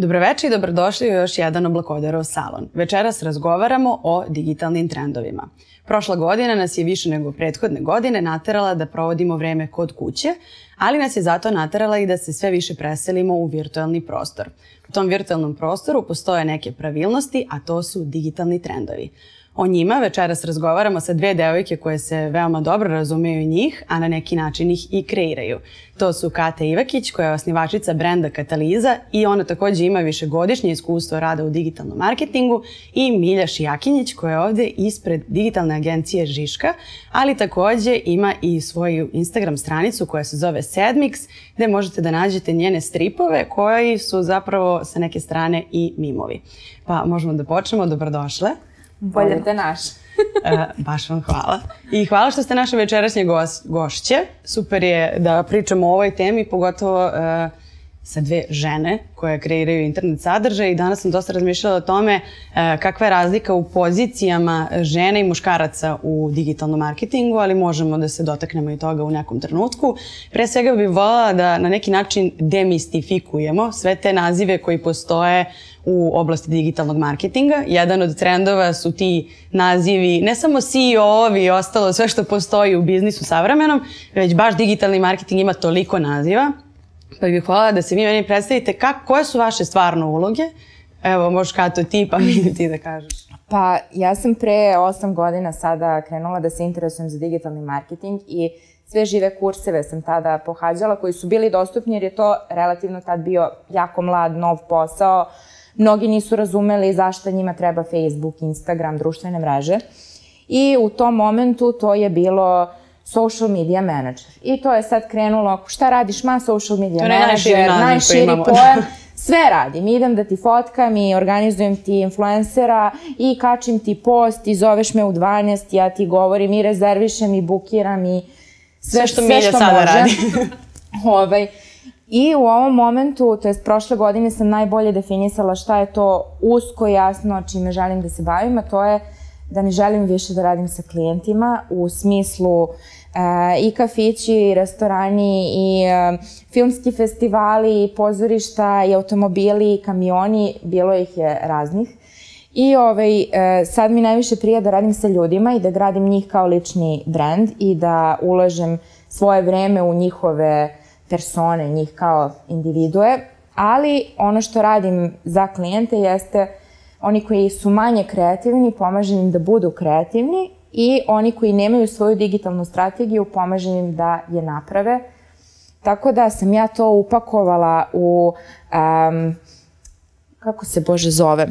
Dobroveče i dobrodošli u još jedan Oblakodarov salon. Večeras razgovaramo o digitalnim trendovima. Prošla godina nas je više nego prethodne godine naterala da provodimo vreme kod kuće, ali nas je zato naterala i da se sve više preselimo u virtualni prostor. U tom virtualnom prostoru postoje neke pravilnosti, a to su digitalni trendovi. O njima večeras razgovaramo sa dve devojke koje se veoma dobro razumeju njih, a na neki način ih i kreiraju. To su Kata Ivakić, koja je osnivačica brenda Kataliza i ona takođe ima višegodišnje iskustvo rada u digitalnom marketingu i Milja Šijakinjić, koja je ovde ispred digitalne agencije Žiška, ali takođe ima i svoju Instagram stranicu koja se zove Sedmix, gde možete da nađete njene stripove koji su zapravo sa neke strane i mimovi. Pa možemo da počnemo, dobrodošle. Bolje te naš. e, baš vam hvala. I hvala što ste naše večerašnje gos, gošće. Super je da pričamo o ovoj temi, pogotovo e, sa dve žene koje kreiraju internet sadržaj i danas sam dosta razmišljala o tome e, kakva je razlika u pozicijama žene i muškaraca u digitalnom marketingu, ali možemo da se dotaknemo i toga u nekom trenutku. Pre svega bih volala da na neki način demistifikujemo sve te nazive koji postoje u oblasti digitalnog marketinga. Jedan od trendova su ti nazivi, ne samo CEO-ovi i ostalo, sve što postoji u biznisu savremenom, već baš digitalni marketing ima toliko naziva. Pa bih hvala da se vi meni predstavite kako, koje su vaše stvarno uloge. Evo, možeš to ti, pa mi ti da kažeš. Pa ja sam pre 8 godina sada krenula da se interesujem za digitalni marketing i sve žive kurseve sam tada pohađala koji su bili dostupni jer je to relativno tad bio jako mlad, nov posao. Uh, Mnogi nisu razumeli zašto njima treba Facebook, Instagram, društvene mreže. I u tom momentu to je bilo social media manager. I to je sad krenulo, šta radiš ma social media to manager, najširi pojam, sve radim. Idem da ti fotkam i organizujem ti influencera i kačim ti post i zoveš me u 12, ja ti govorim i rezervišem i bukiram i sve, sve što, sve što sada može. radi. ovaj, I u ovom momentu, to jest prošle godine sam najbolje definisala šta je to usko jasno čime želim da se bavim, a to je da ne želim više da radim sa klijentima u smislu e, i kafići, i restorani, i e, filmski festivali, i pozorišta, i automobili, i kamioni, bilo ih je raznih. I ovaj, e, sad mi najviše prija da radim sa ljudima i da gradim njih kao lični brand i da ulažem svoje vreme u njihove persone, njih kao individue, ali ono što radim za klijente jeste oni koji su manje kreativni, pomažem im da budu kreativni i oni koji nemaju svoju digitalnu strategiju, pomažem im da je naprave. Tako da sam ja to upakovala u, um, kako se Bože zove,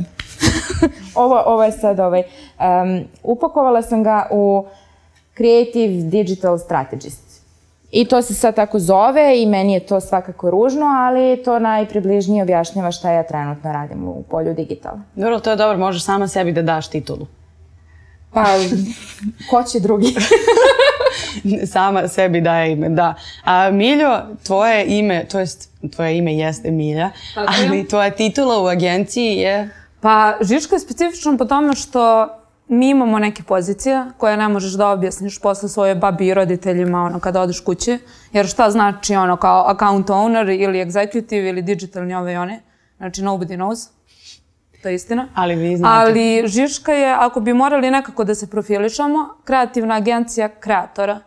ovo, ovo je sad ovaj, um, upakovala sam ga u Creative Digital Strategist. I to se sad tako zove i meni je to svakako ružno, ali to najpribližnije objašnjava šta ja trenutno radim u polju digitala. Dobro, to je dobro, možeš sama sebi da daš titulu. Pa, ko će drugi? sama sebi daje ime, da. A Miljo, tvoje ime, to jest tvoje ime jeste Milja, ali tvoja titula u agenciji je... Pa, Žička je specifično po tome što mi imamo neke pozicije koje ne možeš da objasniš posle svoje babi i roditeljima ono, kada odeš kući. Jer šta znači ono kao account owner ili executive ili digitalni ove i one. Znači nobody knows. To je istina. Ali vi znate. Ali Žiška je, ako bi morali nekako da se profilišamo, kreativna agencija kreatora.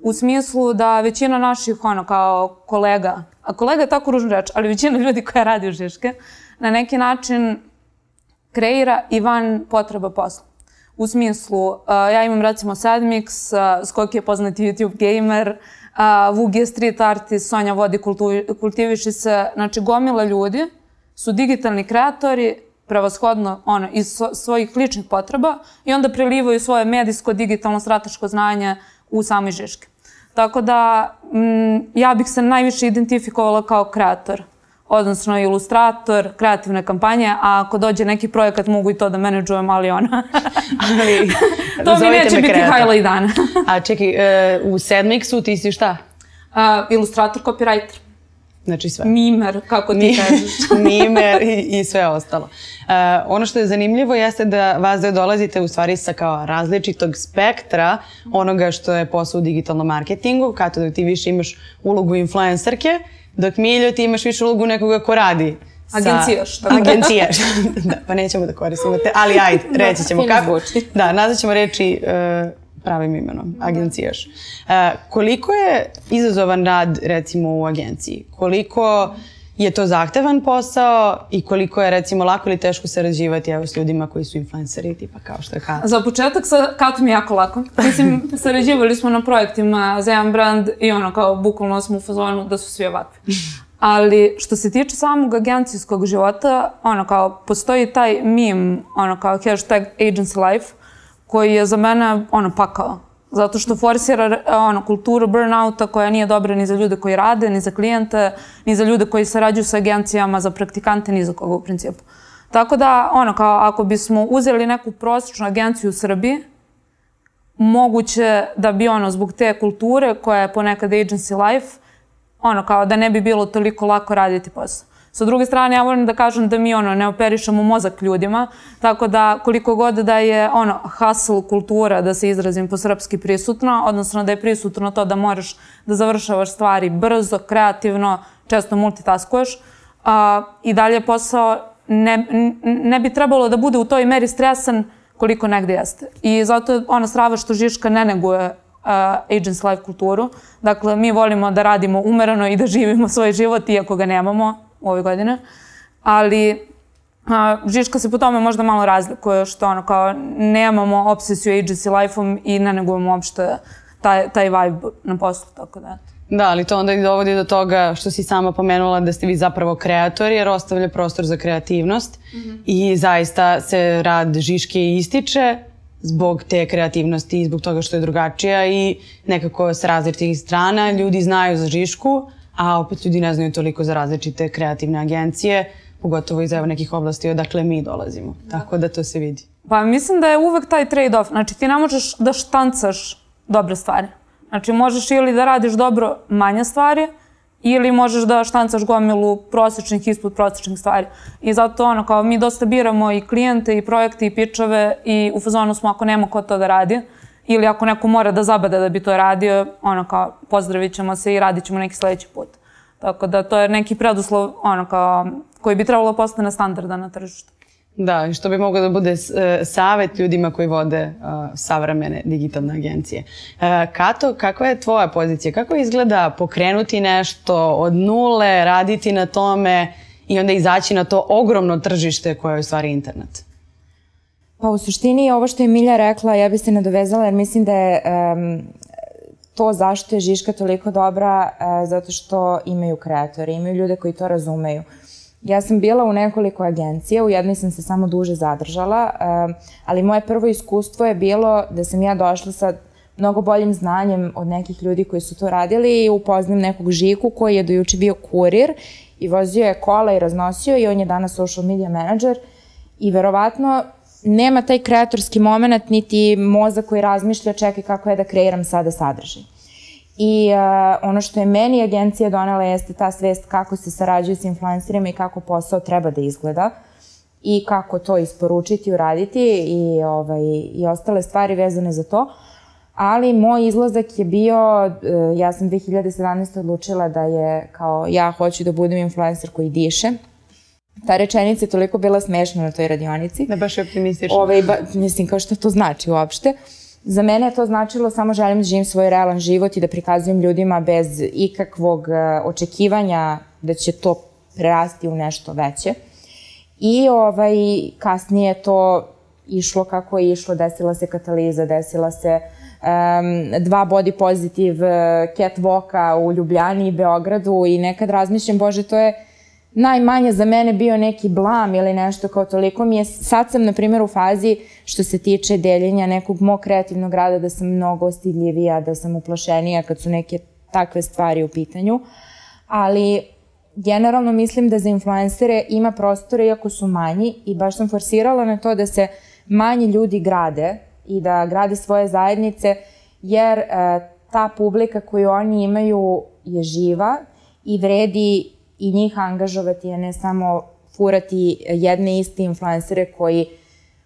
U smislu da većina naših ono kao kolega, a kolega je tako ružno reč, ali većina ljudi koja radi u Žiške, na neki način kreira i van potreba posla. U smislu, uh, ja imam recimo Sadmix, uh, Skok je poznati YouTube gamer, uh, Vug je street artist, Sonja vodi kultiviši se, znači gomila ljudi su digitalni kreatori, prevashodno ono, iz svojih ličnih potreba i onda prelivaju svoje medijsko, digitalno, strateško znanje u sami Žiške. Tako da, m, ja bih se najviše identifikovala kao kreator odnosno ilustrator, kreativne kampanje, a ako dođe neki projekat mogu i to da menedžujem, ali ona. ali, to mi neće biti kreator. highlight dana. a čekaj, uh, u ti si šta? Uh, ilustrator, copywriter. Znači sve. Mimer, kako ti kažeš. Mimer i, i sve ostalo. Uh, ono što je zanimljivo jeste da vas da dolazite u stvari sa kao različitog spektra onoga što je posao u digitalnom marketingu, kato da ti više imaš ulogu influencerke, dok Miljo ti imaš više ulogu nekoga ko radi sa... Agencijaš. Tako. Agencijaš. da, pa nećemo da koristimo te, ali ajde, reći ćemo Fino kako. zvuči. Da, nazvat ćemo reči uh, pravim imenom, agencijaš. Uh, koliko je izazovan rad recimo u agenciji? Koliko je to zahtevan posao i koliko je recimo lako ili teško sarađivati evo s ljudima koji su influenceri tipa kao što je Kat? Za početak sa Katom je jako lako. Mislim, sarađivali smo na projektima za jedan brand i ono kao bukvalno smo u fazonu da su svi ovakvi. Ali što se tiče samog agencijskog života, ono kao postoji taj meme, ono kao hashtag agency life, koji je za mene ono pakao. Zato što forsira ono, kulturu burnouta koja nije dobra ni za ljude koji rade, ni za klijente, ni za ljude koji sarađuju sa agencijama, za praktikante, ni za koga u principu. Tako da, ono, kao ako bismo uzeli neku prosječnu agenciju u Srbiji, moguće da bi ono, zbog te kulture koja je ponekad agency life, ono, kao da ne bi bilo toliko lako raditi posao. Sa druge strane, ja volim da kažem da mi ono, ne operišemo mozak ljudima, tako da koliko god da je ono, hustle kultura, da se izrazim po srpski prisutno, odnosno da je prisutno to da moraš da završavaš stvari brzo, kreativno, često multitaskuješ, a, i dalje posao ne, ne bi trebalo da bude u toj meri stresan koliko negde jeste. I zato je ono strava što Žiška ne neguje uh, agency life kulturu. Dakle, mi volimo da radimo umereno i da živimo svoj život, iako ga nemamo ove godine. Ali a, Žiška se po tome možda malo razlikuje, što ono kao nemamo obsesiju agency life-om i ne negujemo uopšte taj, taj vibe na poslu, tako da. Da, ali to onda i dovodi do toga što si sama pomenula da ste vi zapravo kreatori jer ostavlja prostor za kreativnost mm -hmm. i zaista se rad Žiške ističe zbog te kreativnosti i zbog toga što je drugačija i nekako sa različitih strana ljudi znaju za Žišku, a opet ljudi ne znaju toliko za različite kreativne agencije, pogotovo iz evo nekih oblasti odakle mi dolazimo. Tako da to se vidi. Pa mislim da je uvek taj trade-off. Znači ti ne možeš da štancaš dobre stvari. Znači možeš ili da radiš dobro manje stvari, ili možeš da štancaš gomilu prosečnih ispod prosečnih stvari. I zato ono, kao mi dosta biramo i klijente i projekte i pičeve i u fazonu smo ako nema ko to da radi, ili ako neko mora da zabada da bi to radio, ono kao pozdravit ćemo se i radit ćemo neki sledeći put. Tako da to je neki preduslov ono kao koji bi trebalo postane standarda na tržištu. Da, i što bi moglo da bude uh, savet ljudima koji vode uh, savremene digitalne agencije. Uh, Kato, kakva je tvoja pozicija? Kako izgleda pokrenuti nešto od nule, raditi na tome i onda izaći na to ogromno tržište koje je u stvari internet? Pa u suštini ovo što je Milja rekla, ja bih se nadovezala jer mislim da je um, to zašto je Žiška toliko dobra uh, zato što imaju kreatori, imaju ljude koji to razumeju. Ja sam bila u nekoliko agencija, u jednoj sam se samo duže zadržala, uh, ali moje prvo iskustvo je bilo da sam ja došla sa mnogo boljim znanjem od nekih ljudi koji su to radili i upoznam nekog Žiku koji je dojuče bio kurir i vozio je kola i raznosio i on je danas social media manager i verovatno nema taj kreatorski moment, niti mozak koji razmišlja čekaj kako je da kreiram sada sadržaj. I uh, ono što je meni agencija donela jeste ta svest kako se sarađuju s influencerima i kako posao treba da izgleda i kako to isporučiti, uraditi i, ovaj, i ostale stvari vezane za to. Ali moj izlazak je bio, uh, ja sam 2017. odlučila da je kao ja hoću da budem influencer koji diše, Ta rečenica je toliko bila smešna na toj radionici. Da baš je optimistično. Ove, ba, mislim, kao što to znači uopšte. Za mene je to značilo samo želim da živim svoj realan život i da prikazujem ljudima bez ikakvog uh, očekivanja da će to prerasti u nešto veće. I ovaj, kasnije to išlo kako je išlo, desila se kataliza, desila se um, dva body positive uh, catwalka u Ljubljani i Beogradu i nekad razmišljam, bože, to je najmanje za mene bio neki blam ili nešto kao toliko mi je, sad sam na primjer u fazi što se tiče deljenja nekog mog kreativnog rada da sam mnogo stidljivija, da sam uplašenija kad su neke takve stvari u pitanju, ali generalno mislim da za influencere ima prostora iako su manji i baš sam forsirala na to da se manji ljudi grade i da grade svoje zajednice jer e, ta publika koju oni imaju je živa i vredi i njih angažovati, a ne samo furati jedne iste influencere koji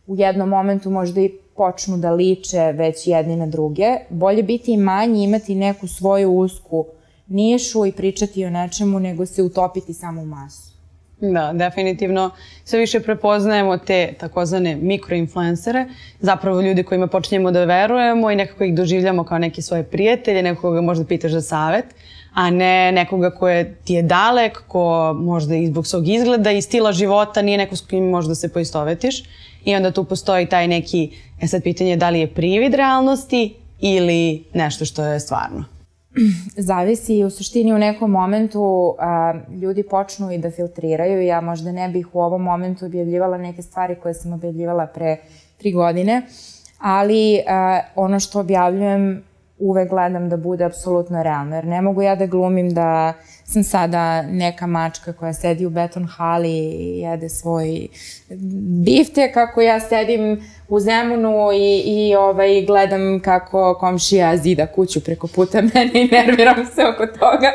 u jednom momentu možda i počnu da liče već jedni na druge. Bolje biti manji, imati neku svoju usku nišu i pričati o nečemu nego se utopiti samo u masu. Da, definitivno sve više prepoznajemo te takozvane mikroinfluencere, zapravo ljudi kojima počinjemo da verujemo i nekako ih doživljamo kao neke svoje prijatelje, nekoga možda pitaš za savet, a ne nekoga koje ti je dalek, ko možda i zbog svog izgleda i stila života nije neko s kojim možda se poistovetiš. I onda tu postoji taj neki, e sad pitanje je da li je privid realnosti ili nešto što je stvarno. Zavisi u suštini u nekom momentu a, ljudi počnu i da filtriraju. Ja možda ne bih u ovom momentu objavljivala neke stvari koje sam objavljivala pre tri godine, ali a, ono što objavljujem uvek gledam da bude apsolutno realno, jer ne mogu ja da glumim da sam sada neka mačka koja sedi u beton hali i jede svoj bifte, kako ja sedim u Zemunu i, i ovaj, gledam kako komšija zida kuću preko puta mene i nerviram se oko toga.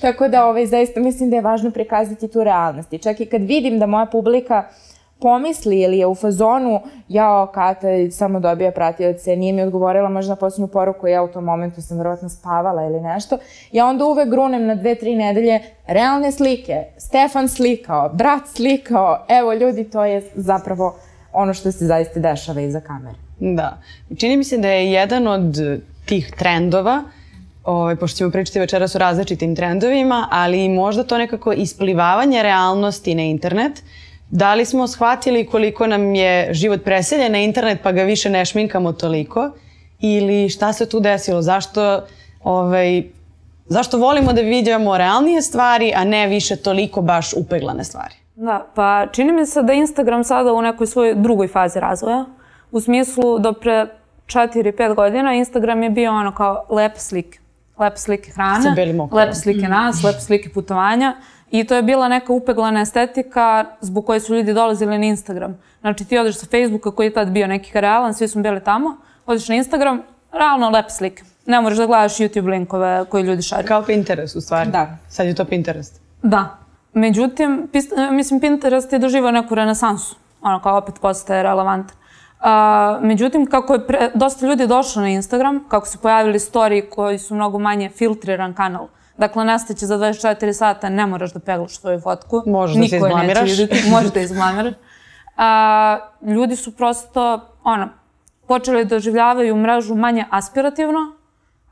Tako da ovaj, zaista mislim da je važno prikazati tu realnost. I čak i kad vidim da moja publika uh, pomisli ili je u fazonu jao Kata samo dobija pratioce, nije mi odgovorila možda na posljednju poruku, ja u tom momentu sam verovatno spavala ili nešto, ja onda uvek grunem na dve, tri nedelje realne slike, Stefan slikao, brat slikao, evo ljudi, to je zapravo ono što se zaista dešava iza kamere. Da. Čini mi se da je jedan od tih trendova ovaj, pošto ćemo pričati večeras o različitim trendovima, ali možda to nekako isplivavanje realnosti na internet, uh, Da li smo shvatili koliko nam je život preseljen na internet pa ga više ne šminkamo toliko? Ili šta se tu desilo? Zašto, ovaj, zašto volimo da vidimo realnije stvari, a ne više toliko baš upeglane stvari? Da, pa čini mi se da Instagram sada u nekoj svojoj drugoj fazi razvoja. U smislu do pre 4-5 godina Instagram je bio ono kao lepe slike. Lepe slike hrane, lepe slike nas, lepe slike putovanja. I to je bila neka upeglana estetika zbog koje su ljudi dolazili na Instagram. Znači ti odeš sa Facebooka koji je tad bio neki realan, svi smo bili tamo, odeš na Instagram, realno lepe slike. Ne možeš da gledaš YouTube linkove koje ljudi šarju. Kao Pinterest u stvari. Da. Sad je to Pinterest. Da. Međutim, mislim, Pinterest je doživao neku renesansu. Ono kao opet postaje relevantan. A, međutim, kako je pre, dosta ljudi došlo na Instagram, kako su pojavili story koji su mnogo manje filtriran kanal, Dakle, nastaće za 24 sata, ne moraš da peglaš svoju fotku. Možeš da se izblamiraš. Možeš da izblamiraš. A, ljudi su prosto, ono, počeli da doživljavaju mrežu manje aspirativno,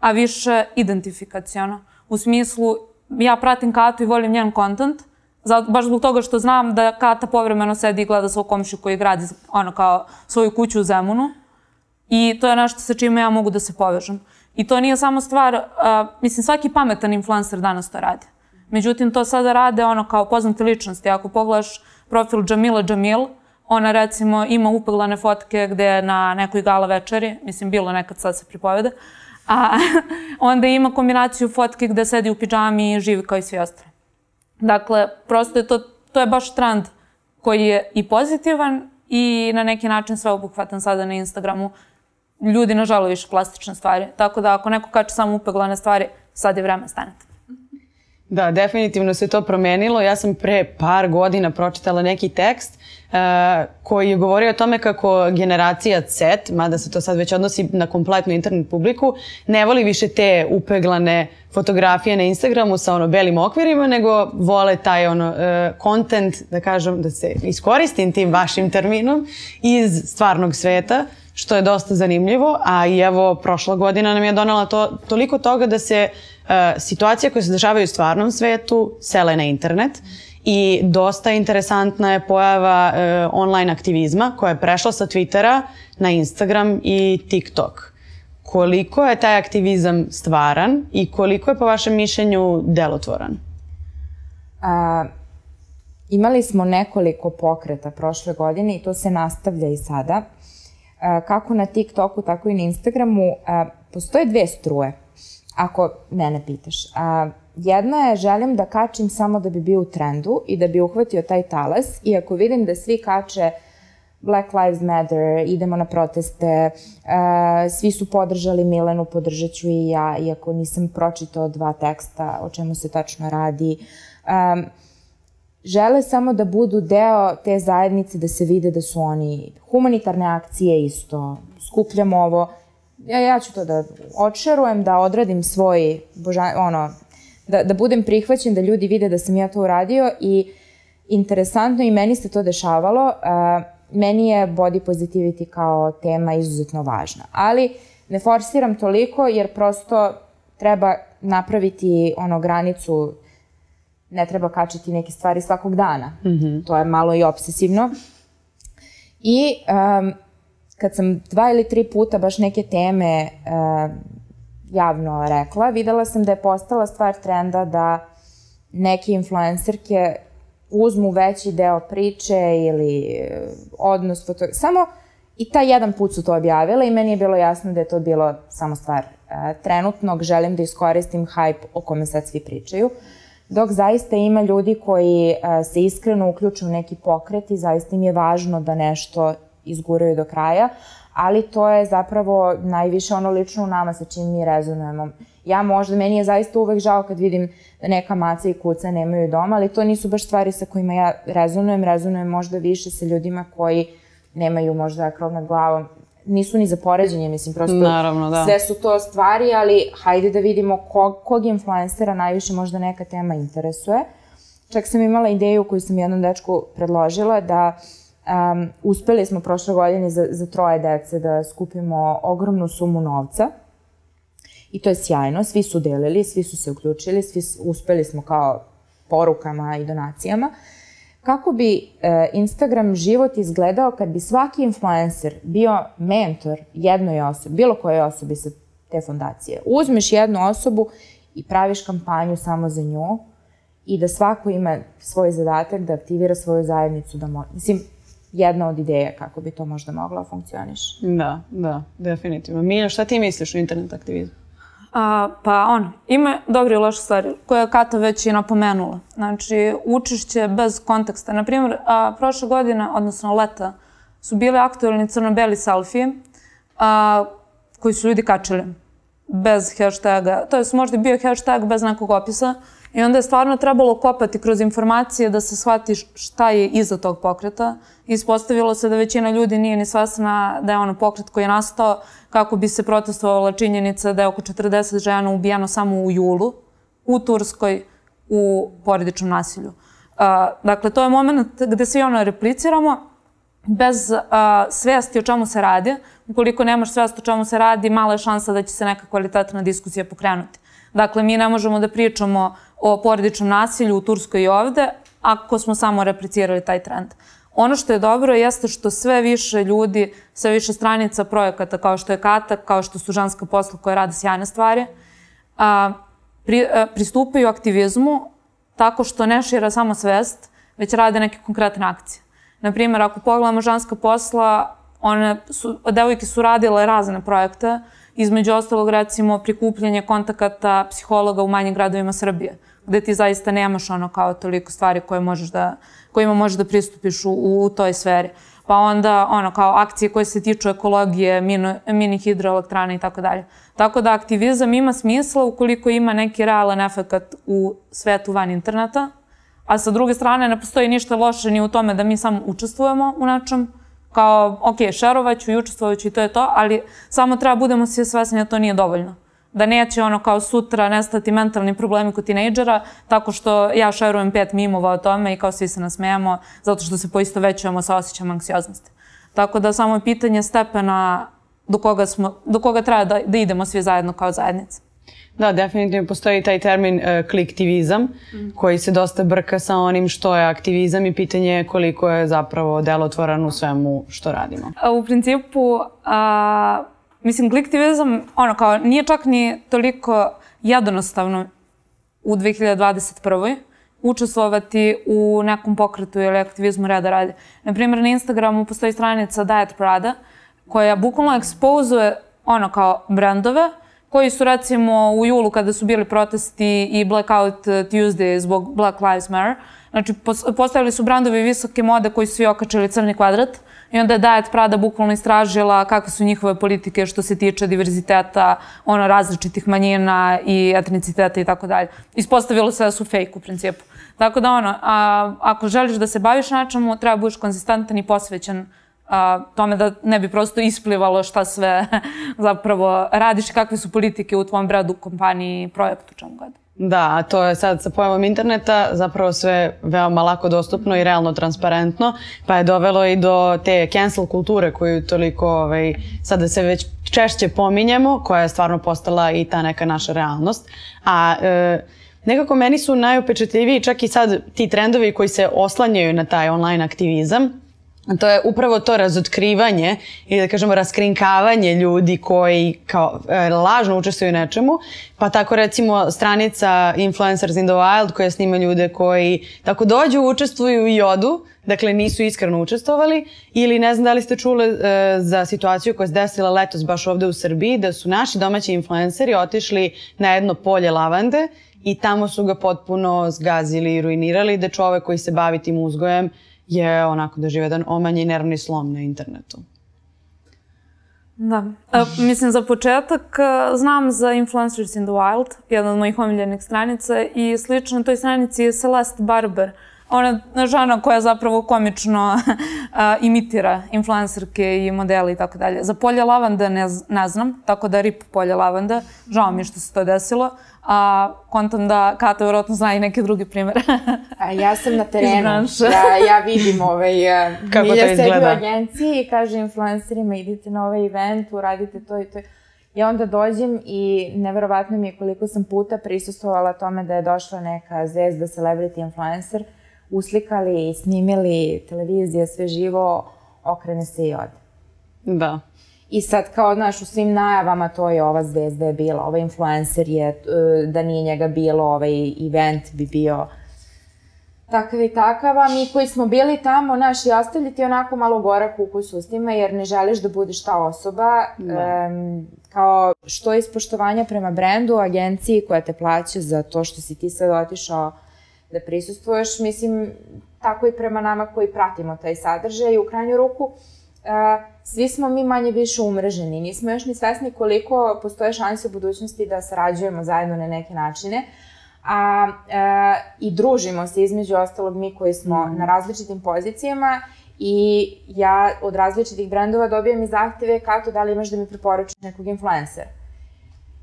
a više identifikacijono. U smislu, ja pratim Katu i volim njen kontent, zato, baš zbog toga što znam da Kata povremeno sedi i gleda svog komšiju koji gradi ono kao svoju kuću u Zemunu. I to je nešto sa čime ja mogu da se povežem. I to nije samo stvar, uh, mislim, svaki pametan influencer danas to radi. Međutim, to sada rade ono kao poznate ličnosti. Ako pogledaš profil Jamila Jamil, ona recimo ima upeglane fotke gde na nekoj gala večeri, mislim, bilo nekad sad se pripovede, a onda ima kombinaciju fotke gde sedi u pidžami i živi kao i svi ostali. Dakle, prosto je to, to je baš trend koji je i pozitivan i na neki način sveobuhvatan sada na Instagramu ljudi ne žele više plastične stvari. Tako da ako neko kače samo upeglane stvari, sad je vreme stanete. Da, definitivno se to promenilo. Ja sam pre par godina pročitala neki tekst uh, koji je govorio o tome kako generacija Z, mada se to sad već odnosi na kompletnu internet publiku, ne voli više te upeglane fotografije na Instagramu sa ono belim okvirima, nego vole taj ono uh, content, da kažem, da se iskoristim tim vašim terminom, iz stvarnog sveta što je dosta zanimljivo, a i evo prošla godina nam je donala to, toliko toga da se uh, situacije koje se dešavaju u stvarnom svetu sele na internet i dosta interesantna je pojava uh, online aktivizma koja je prešla sa Twittera na Instagram i TikTok. Koliko je taj aktivizam stvaran i koliko je po vašem mišljenju delotvoran? A, imali smo nekoliko pokreta prošle godine i to se nastavlja i sada kako na TikToku, tako i na Instagramu, postoje dve struje, ako mene pitaš. Jedna je želim da kačim samo da bi bio u trendu i da bi uhvatio taj talas i ako vidim da svi kače Black Lives Matter, idemo na proteste, svi su podržali Milenu, podržat ću i ja, iako nisam pročitao dva teksta o čemu se tačno radi. Um, žele samo da budu deo te zajednice, da se vide da su oni humanitarne akcije isto, skupljamo ovo, ja, ja ću to da odšerujem, da odradim svoj, boža, ono, da, da budem prihvaćen, da ljudi vide da sam ja to uradio i interesantno i meni se to dešavalo. Uh, meni je body positivity kao tema izuzetno važna, ali ne forsiram toliko jer prosto treba napraviti ono granicu ne treba kačiti neke stvari svakog dana. Mm -hmm. To je malo i obsesivno. I um, kad sam dva ili tri puta baš neke teme uh, javno rekla, videla sam da je postala stvar trenda da neke influencerke uzmu veći deo priče ili odnos foto... Samo i taj jedan put su to objavile i meni je bilo jasno da je to bilo samo stvar uh, trenutnog, želim da iskoristim hype o kome sad svi pričaju. Dok zaista ima ljudi koji uh, se iskreno uključu u neki pokret i zaista im je važno da nešto izguraju do kraja, ali to je zapravo najviše ono lično u nama sa čim mi rezonujemo. Ja možda, meni je zaista uvek žao kad vidim da neka maca i kuca nemaju doma, ali to nisu baš stvari sa kojima ja rezonujem, rezonujem možda više sa ljudima koji nemaju možda krov nad glavom, nisu ni za poređenje, mislim, prosto Naravno, da. sve su to stvari, ali hajde da vidimo kog, kog influencera najviše možda neka tema interesuje. Čak sam imala ideju koju sam jednom dečku predložila da um, uspeli smo prošle godine za, za troje dece da skupimo ogromnu sumu novca i to je sjajno, svi su delili, svi su se uključili, svi uspeli smo kao porukama i donacijama. Kako bi e, Instagram život izgledao kad bi svaki influencer bio mentor jednoj osobi, bilo kojoj osobi sa te fondacije. Uzmeš jednu osobu i praviš kampanju samo za nju i da svako ima svoj zadatak da aktivira svoju zajednicu, da mo... Mislim, jedna od ideja kako bi to možda moglo da funkcioniš. Da, da, definitivno. Mina, šta ti misliš o internet aktivizmu? A, pa on, ima dobre i loše stvari koje je Kata već i napomenula. Znači, učišće bez konteksta. Naprimjer, a, prošle godine, odnosno leta, su bile aktualni crno-beli selfije a, koji su ljudi kačili bez hashtaga. To je možda bio hashtag bez nekog opisa I onda je stvarno trebalo kopati kroz informacije da se shvati šta je iza tog pokreta. Ispostavilo se da većina ljudi nije ni svesna da je ono pokret koji je nastao kako bi se protestovala činjenica da je oko 40 žena ubijeno samo u julu u Turskoj u porodičnom nasilju. Uh, dakle, to je moment gde svi ono repliciramo bez uh, svesti o čemu se radi. Ukoliko nemaš svest o čemu se radi, mala je šansa da će se neka kvalitetna diskusija pokrenuti. Dakle, mi ne možemo da pričamo o porodičnom nasilju u Turskoj i ovde, ako smo samo replicirali taj trend. Ono što je dobro jeste što sve više ljudi, sve više stranica projekata kao što je Kata, kao što su ženska posla koja rade sjajne stvari, a, pri, a, pristupaju aktivizmu tako što ne šira samo svest, već rade neke konkretne akcije. Naprimjer, ako pogledamo ženska posla, one su, devojke su radile razne projekte, između ostalog recimo prikupljanje kontakata psihologa u manjim gradovima Srbije gde ti zaista nemaš ono kao toliko stvari koje možeš da, kojima možeš da pristupiš u, u toj sferi. Pa onda ono kao akcije koje se tiču ekologije, mini, mini hidroelektrane i tako dalje. Tako da aktivizam ima smisla ukoliko ima neki realan efekt u svetu van interneta, a sa druge strane ne postoji ništa loše ni u tome da mi samo učestvujemo u nečem, kao, ok, šerovaću i učestvovaću i to je to, ali samo treba budemo svi svesni da to nije dovoljno da neće ono kao sutra nestati mentalni problemi kod tinejdžera, tako što ja šerujem pet mimova o tome i kao svi se nasmejamo, zato što se poisto većujemo sa osjećam anksioznosti. Tako da samo je pitanje stepena do koga, smo, do koga treba da, da idemo svi zajedno kao zajednica. Da, definitivno postoji taj termin uh, kliktivizam mm. koji se dosta brka sa onim što je aktivizam i pitanje je koliko je zapravo delotvoran u svemu što radimo. U principu, a, Mislim, kliktivizam, ono, kao, nije čak ni toliko jednostavno u 2021. učestvovati u nekom pokretu ili aktivizmu reda radi. Naprimjer, na Instagramu postoji stranica Diet Prada, koja bukvalno ekspozuje ono kao brendove, koji su recimo u julu kada su bili protesti i Blackout Tuesday zbog Black Lives Matter, znači postavili su brandovi visoke mode koji su i okačili crni kvadrat, I onda je Diet Prada bukvalno istražila kakve su njihove politike što se tiče diverziteta, ono, različitih manjina i etniciteta i tako dalje. Ispostavilo se da su fake u principu. Tako da ono, a, ako želiš da se baviš nečemu, treba budeš konzistentan i posvećen a, tome da ne bi prosto isplivalo šta sve zapravo radiš i kakve su politike u tvom bradu, kompaniji, projektu, čemu god. Da, to je sad sa pojavom interneta zapravo sve veoma lako dostupno i realno transparentno, pa je dovelo i do te cancel kulture koju toliko ovaj, sada se već češće pominjemo, koja je stvarno postala i ta neka naša realnost. A e, nekako meni su najupečetljiviji čak i sad ti trendovi koji se oslanjaju na taj online aktivizam, to je upravo to razotkrivanje ili da kažemo raskrinkavanje ljudi koji kao e, lažno učestvuju nečemu. Pa tako recimo stranica Influencers in the Wild koja snima ljude koji tako dođu, učestvuju i odu, dakle nisu iskreno učestvovali ili ne znam da li ste čule e, za situaciju koja se desila letos baš ovde u Srbiji da su naši domaći influenceri otišli na jedno polje lavande i tamo su ga potpuno zgazili i ruinirali da čovek koji se bavi tim uzgojem je onako da žive jedan omanji nervni slom na internetu. Da. E, mislim, za početak e, znam za Influencers in the Wild, jedna od mojih omiljenih stranica i slično toj stranici je Celeste Barber. Ona je žena koja zapravo komično uh, imitira influencerke i modele i tako dalje. Za polje lavanda ne, ne znam, tako da rip polje lavanda. Žao mi što se to desilo a kontam da Kata vjerojatno zna i neke druge primere. a ja sam na terenu, ja, ja vidim ovaj, Kako to izgleda? u agenciji i kaže influencerima idite na ovaj event, uradite to i to. I onda dođem i neverovatno mi je koliko sam puta prisustovala tome da je došla neka zvezda, celebrity influencer, uslikali i snimili televizije, sve živo, okrene se i ode. Da. I sad kao, znaš, u svim najavama to je ova zvezda je bila, ovaj influencer je, e, da nije njega bilo, ovaj event bi bio takav i takav, a mi koji smo bili tamo, znaš, i ostavlji ti onako malo gorak ukus ustima, jer ne želiš da budeš ta osoba, da. um, kao što je ispoštovanja prema brendu, agenciji koja te plaća za to što si ti sad otišao da prisustvuješ, mislim, tako i prema nama koji pratimo taj sadržaj, u krajnju ruku, uh, svi smo mi manje više umreženi. Nismo još ni svesni koliko postoje šanse u budućnosti da sarađujemo zajedno na neke načine. A, a i družimo se između ostalog mi koji smo mm. na različitim pozicijama i ja od različitih brendova dobijam i zahteve kako da li imaš da mi preporučiš nekog influencera.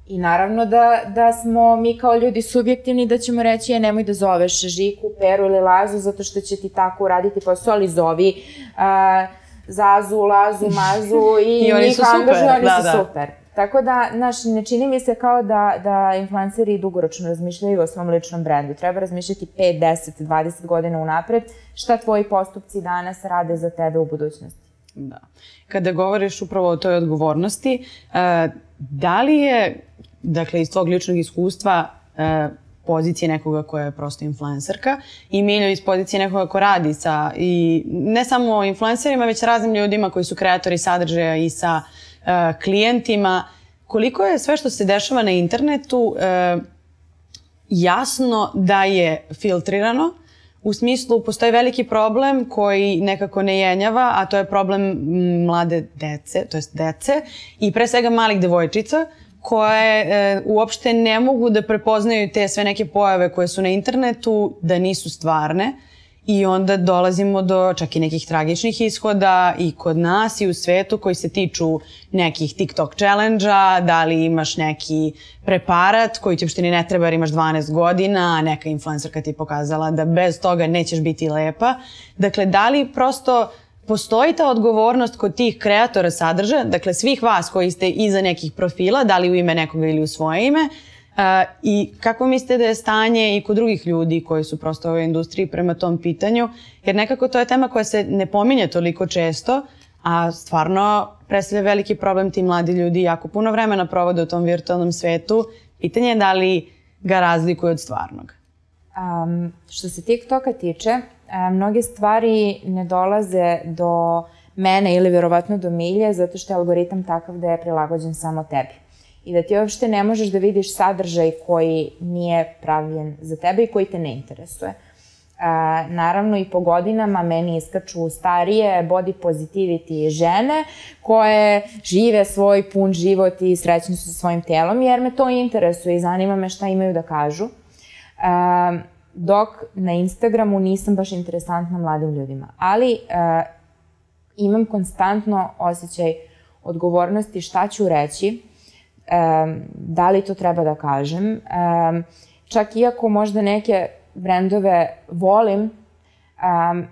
I naravno da, da smo mi kao ljudi subjektivni da ćemo reći je nemoj da zoveš Žiku, Peru ili Lazu zato što će ti tako uraditi posao, ali zovi uh, Zazu, Lazu, Mazu i, I oni su super. oni da, su da. super. Tako da, znaš, ne čini mi se kao da, da influenceri dugoročno razmišljaju o svom ličnom brendu. Treba razmišljati 5, 10, 20 godina unapred šta tvoji postupci danas rade za tebe u budućnosti. Da. Kada govoriš upravo o toj odgovornosti, uh, da li je, dakle, iz tvog ličnog iskustva, uh, pozicije nekoga koja je prosto influencerka i Miljo iz pozicije nekoga ko radi sa i ne samo influencerima, već raznim ljudima koji su kreatori sadržaja i sa uh, klijentima. Koliko je sve što se dešava na internetu uh, jasno da je filtrirano, U smislu, postoji veliki problem koji nekako ne jenjava, a to je problem mlade dece, to jest dece i pre svega malih devojčica koje e, uopšte ne mogu da prepoznaju te sve neke pojave koje su na internetu da nisu stvarne i onda dolazimo do čak i nekih tragičnih ishoda i kod nas i u svetu koji se tiču nekih TikTok challenge-a, da li imaš neki preparat koji ti uopšte ni ne treba jer imaš 12 godina, a neka influencerka ti je pokazala da bez toga nećeš biti lepa. Dakle, da li prosto Postoji ta odgovornost kod tih kreatora sadržaja, dakle svih vas koji ste iza nekih profila, da li u ime nekoga ili u svoje ime, Uh, I kako mislite da je stanje i kod drugih ljudi koji su prosto u ovoj industriji prema tom pitanju? Jer nekako to je tema koja se ne pominje toliko često, a stvarno predstavlja veliki problem ti mladi ljudi jako puno vremena provode u tom virtualnom svetu. Pitanje je da li ga razlikuju od stvarnog. Um, što se TikToka tiče, E, mnoge stvari ne dolaze do mene ili verovatno do milje zato što je algoritam takav da je prilagođen samo tebi. I da ti uopšte ne možeš da vidiš sadržaj koji nije pravljen za tebe i koji te ne interesuje. naravno i po godinama meni iskaču starije body positivity žene koje žive svoj pun život i srećni su sa svojim telom jer me to interesuje i zanima me šta imaju da kažu. Uh, dok na Instagramu nisam baš interesantna mladim ljudima. Ali uh, imam konstantno osjećaj odgovornosti šta ću reći, um, da li to treba da kažem. Um, čak iako možda neke brendove volim, um,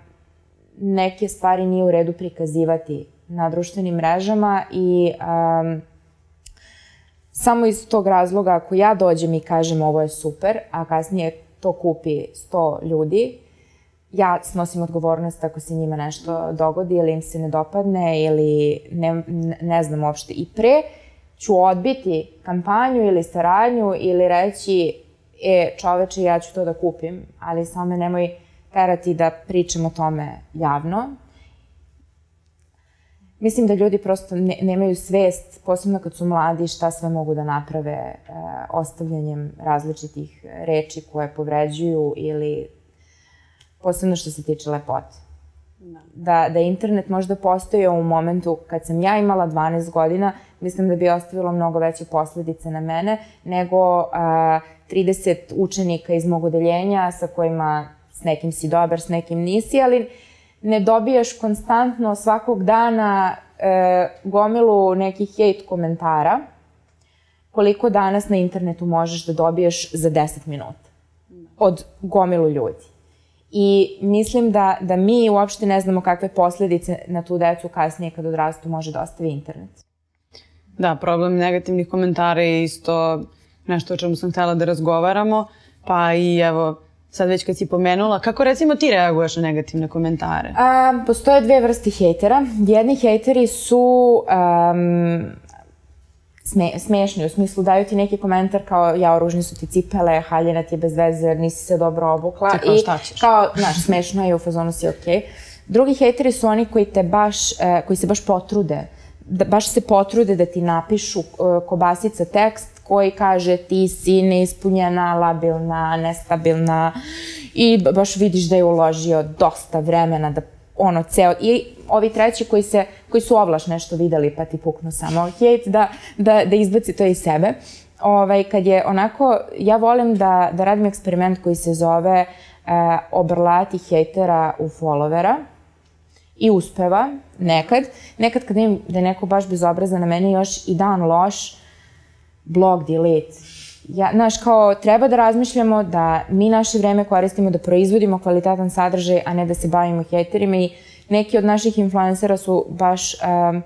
neke stvari nije u redu prikazivati na društvenim mrežama i um, samo iz tog razloga ako ja dođem i kažem ovo je super, a kasnije to kupi 100 ljudi, ja snosim odgovornost ako se njima nešto dogodi ili im se ne dopadne ili ne, ne znam uopšte. I pre ću odbiti kampanju ili saradnju ili reći e, čoveče, ja ću to da kupim, ali samo me nemoj terati da pričam o tome javno. Mislim da ljudi prosto ne, nemaju svest, posebno kad su mladi, šta sve mogu da naprave e, ostavljanjem različitih reči koje povređuju ili posebno što se tiče lepote. Da. da, da internet možda postoje u momentu kad sam ja imala 12 godina, mislim da bi ostavilo mnogo veće posledice na mene nego a, 30 učenika iz mog odeljenja sa kojima s nekim si dobar, s nekim nisi, ali ne dobijaš konstantno svakog dana e, gomilu nekih hate komentara koliko danas na internetu možeš da dobiješ za 10 minuta od gomilu ljudi. I mislim da, da mi uopšte ne znamo kakve posledice na tu decu kasnije kad odrastu može da ostavi internet. Da, problem negativnih komentara je isto nešto o čemu sam htela da razgovaramo, pa i evo, sad već kad si pomenula, kako recimo ti reaguješ na negativne komentare? A, postoje dve vrste hejtera. Jedni hejteri su um, sme, smešni, u smislu daju ti neki komentar kao ja, ružni su ti cipele, haljena ti je bez veze, nisi se dobro obukla. Kao šta ćeš? Kao, znaš, smešno je, u fazonu si okej. Okay. Drugi hejteri su oni koji te baš, eh, koji se baš potrude, da baš se potrude da ti napišu eh, kobasica tekst koji kaže ti si neispunjena, labilna, nestabilna i baš vidiš da je uložio dosta vremena da ono ceo i ovi treći koji se koji su ovlaš nešto videli pa ti puknu samo hejt da da da izbaci to iz sebe. Ovaj kad je onako ja volim da da radim eksperiment koji se zove e, obrlati hejtera u followera i uspeva nekad. Nekad kad im da je neko baš bezobrazan na meni još i dan loš, blog delete. Ja, znaš, kao, treba da razmišljamo da mi naše vreme koristimo da proizvodimo kvalitetan sadržaj, a ne da se bavimo hejterima i neki od naših influencera su baš, um,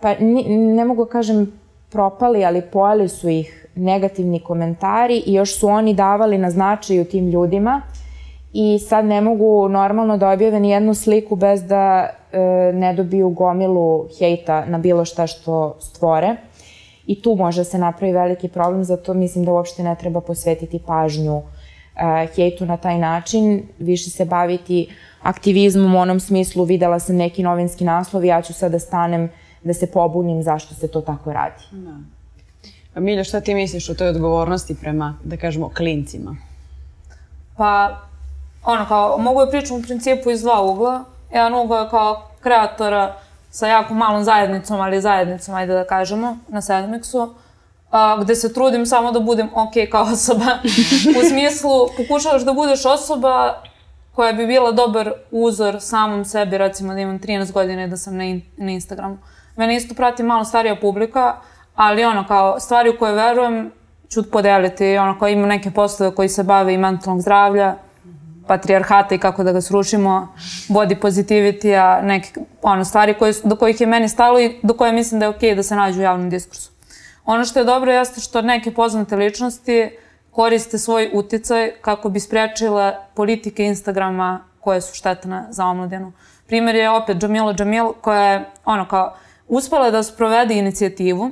pa ne, ne mogu da kažem propali, ali pojeli su ih negativni komentari i još su oni davali na značaju tim ljudima i sad ne mogu normalno da objave ni jednu sliku bez da e, ne dobiju gomilu hejta na bilo šta što stvore i tu može se napravi veliki problem, zato mislim da uopšte ne treba posvetiti pažnju uh, hejtu na taj način, više se baviti aktivizmom u onom smislu, videla sam neki novinski naslov i ja ću sad da stanem da se pobunim zašto se to tako radi. Da. A Milja, šta ti misliš o toj odgovornosti prema, da kažemo, klincima? Pa, ono, kao, mogu da pričam u principu iz dva ugla. Jedan ugla je kao kreatora sa jako malom zajednicom, ali zajednicom, ajde da kažemo, na Sedmixu, a, gde se trudim samo da budem ok kao osoba. U smislu, pokušavaš da budeš osoba koja bi bila dobar uzor samom sebi, recimo da imam 13 godina i da sam na, in, na Instagramu. Mene isto prati malo starija publika, ali ono, kao stvari u koje verujem ću podeliti, ono, kao imam neke poslove koji se bave i mentalnog zdravlja, patrijarhata i kako da ga srušimo, body positivity-a, neke ono, stvari koje, do kojih je meni stalo i do koje mislim da je okej okay da se nađu u javnom diskursu. Ono što je dobro jeste što neke poznate ličnosti koriste svoj uticaj kako bi sprečile politike Instagrama koje su štetne za omladinu. Primer je opet Jamila Jamil koja je ono kao uspela da sprovede inicijativu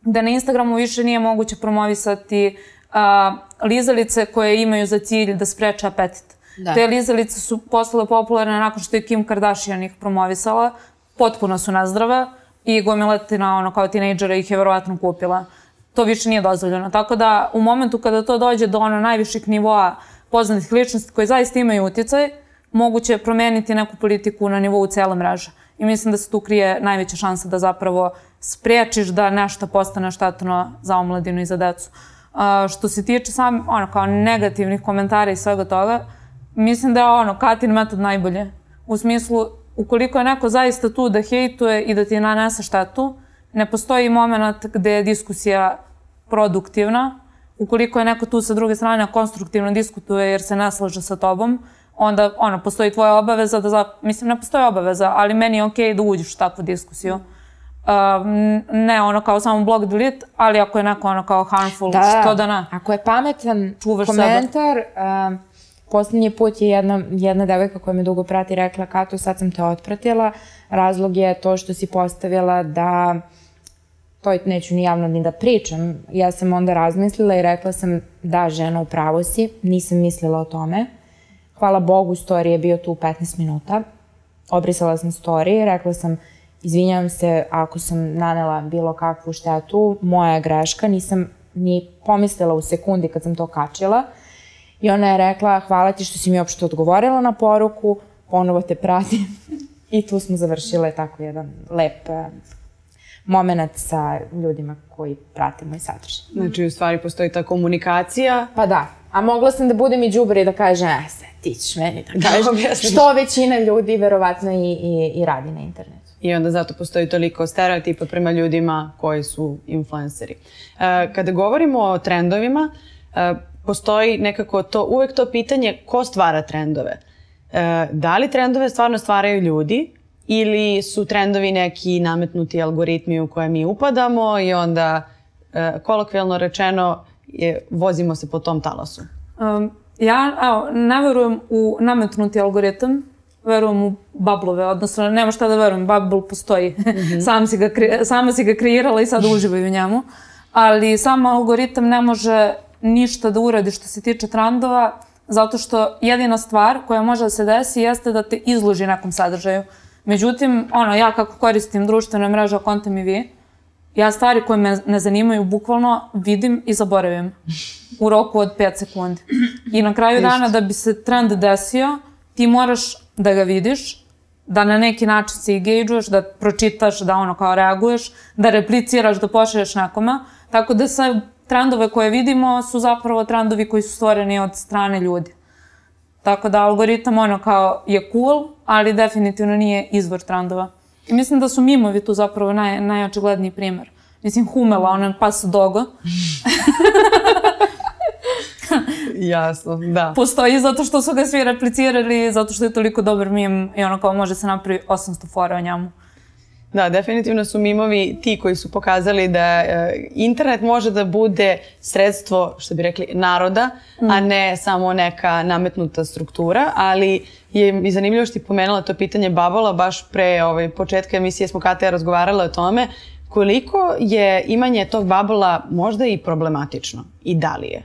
da na Instagramu više nije moguće promovisati a, lizalice koje imaju za cilj da spreče apetit. Da. Te lizalice su postale popularne nakon što je Kim Kardashian ih promovisala. Potpuno su nezdrave i gomiletina ono kao tinejdžera ih je verovatno kupila. To više nije dozvoljeno. Tako da u momentu kada to dođe do ono najviših nivoa poznatih ličnosti koje zaista imaju utjecaj, moguće promeniti neku politiku na nivou cele mreže. I mislim da se tu krije najveća šansa da zapravo sprečiš da nešto postane štetno za omladinu i za decu. A, što se tiče sam, ono, kao negativnih komentara i svega toga, mislim da je ono, Katin metod najbolje. U smislu, ukoliko je neko zaista tu da hejtuje i da ti nanese štetu, ne postoji moment gde je diskusija produktivna. Ukoliko je neko tu sa druge strane konstruktivno diskutuje jer se ne slaže sa tobom, onda ono, postoji tvoja obaveza da, za, mislim, ne postoji obaveza, ali meni je okej okay da uđeš u takvu diskusiju. Uh, ne ono kao samo blog delete, ali ako je neko ono kao harmful, da, što da ne. Ako je pametan Čuvaš komentar, uh, poslednji put je jedna, jedna devojka koja me dugo prati rekla Kato, sad sam te otpratila, razlog je to što si postavila da to neću ni javno ni da pričam. Ja sam onda razmislila i rekla sam da žena u pravo si, nisam mislila o tome. Hvala Bogu, story je bio tu 15 minuta. Obrisala sam story, rekla sam izvinjavam se ako sam nanela bilo kakvu štetu, moja greška, nisam ni pomislila u sekundi kad sam to kačila. I ona je rekla, hvala ti što si mi uopšte odgovorila na poruku, ponovo te pratim. I tu smo završile tako jedan lep eh, moment sa ljudima koji prate moj sadržaj. Znači, u stvari postoji ta komunikacija. Pa da. A mogla sam da budem i džubri i da kažem, e, se, ti ćeš meni da kažeš. što većina ljudi verovatno i, i, i radi na internetu. I onda zato postoji toliko stereotipa prema ljudima koji su influenceri. E, kada govorimo o trendovima, e, postoji nekako to, uvek to pitanje ko stvara trendove. E, da li trendove stvarno stvaraju ljudi ili su trendovi neki nametnuti algoritmi u koje mi upadamo i onda kolokvijalno rečeno je, vozimo se po tom talasu? Um, ja evo, ne verujem u nametnuti algoritam, verujem u bablove, odnosno nema šta da verujem, bubble postoji. Mm -hmm. Sam si ga, sama si ga kreirala i sad uživaju u njemu. Ali sam algoritam ne može ništa da uradi što se tiče trendova, zato što jedina stvar koja može da se desi jeste da te izloži nekom sadržaju. Međutim, ono, ja kako koristim društvene mreže, konta mi vi, ja stvari koje me ne zanimaju bukvalno vidim i zaboravim u roku od 5 sekundi. I na kraju dana da bi se trend desio, ti moraš da ga vidiš, da na neki način se engaguješ, da pročitaš, da ono kao reaguješ, da repliciraš, da pošalješ nekome. Tako da sve trendove koje vidimo su zapravo trendovi koji su stvoreni od strane ljudi. Tako da algoritam ono kao je cool, ali definitivno nije izvor trendova. I mislim da su mimovi tu zapravo naj, najočigledniji primer. Mislim, Humela, onan pas dogo. Jasno, da. Postoji zato što su ga svi replicirali, zato što je toliko dobar mim i ono kao može se napravi 800 fora o njemu. Da, definitivno su mimovi ti koji su pokazali da e, internet može da bude sredstvo, što bi rekli, naroda, mm. a ne samo neka nametnuta struktura, ali je mi zanimljivo što ti pomenula to pitanje Babola, baš pre ovaj, početka emisije smo Kata ja razgovarale o tome, koliko je imanje tog babola možda i problematično i da li je?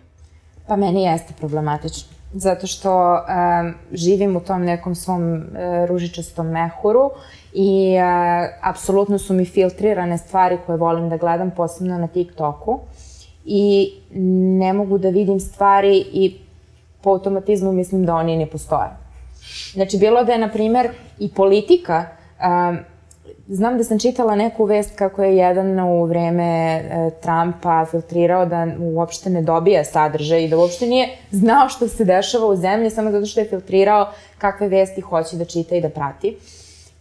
Pa meni jeste problematično. Zato što um, živim u tom nekom svom uh, ružičastom mehuru i uh, apsolutno su mi filtrirane stvari koje volim da gledam, posebno na TikToku. I ne mogu da vidim stvari i po automatizmu mislim da oni ne postoje. Znači, bilo da je, na primer, i politika um, Znam da sam čitala neku vest kako je jedan u vreme e, Trumpa filtrirao da uopšte ne dobija sadržaj i da uopšte nije znao što se dešava u zemlji samo zato što je filtrirao kakve vesti hoće da čita i da prati.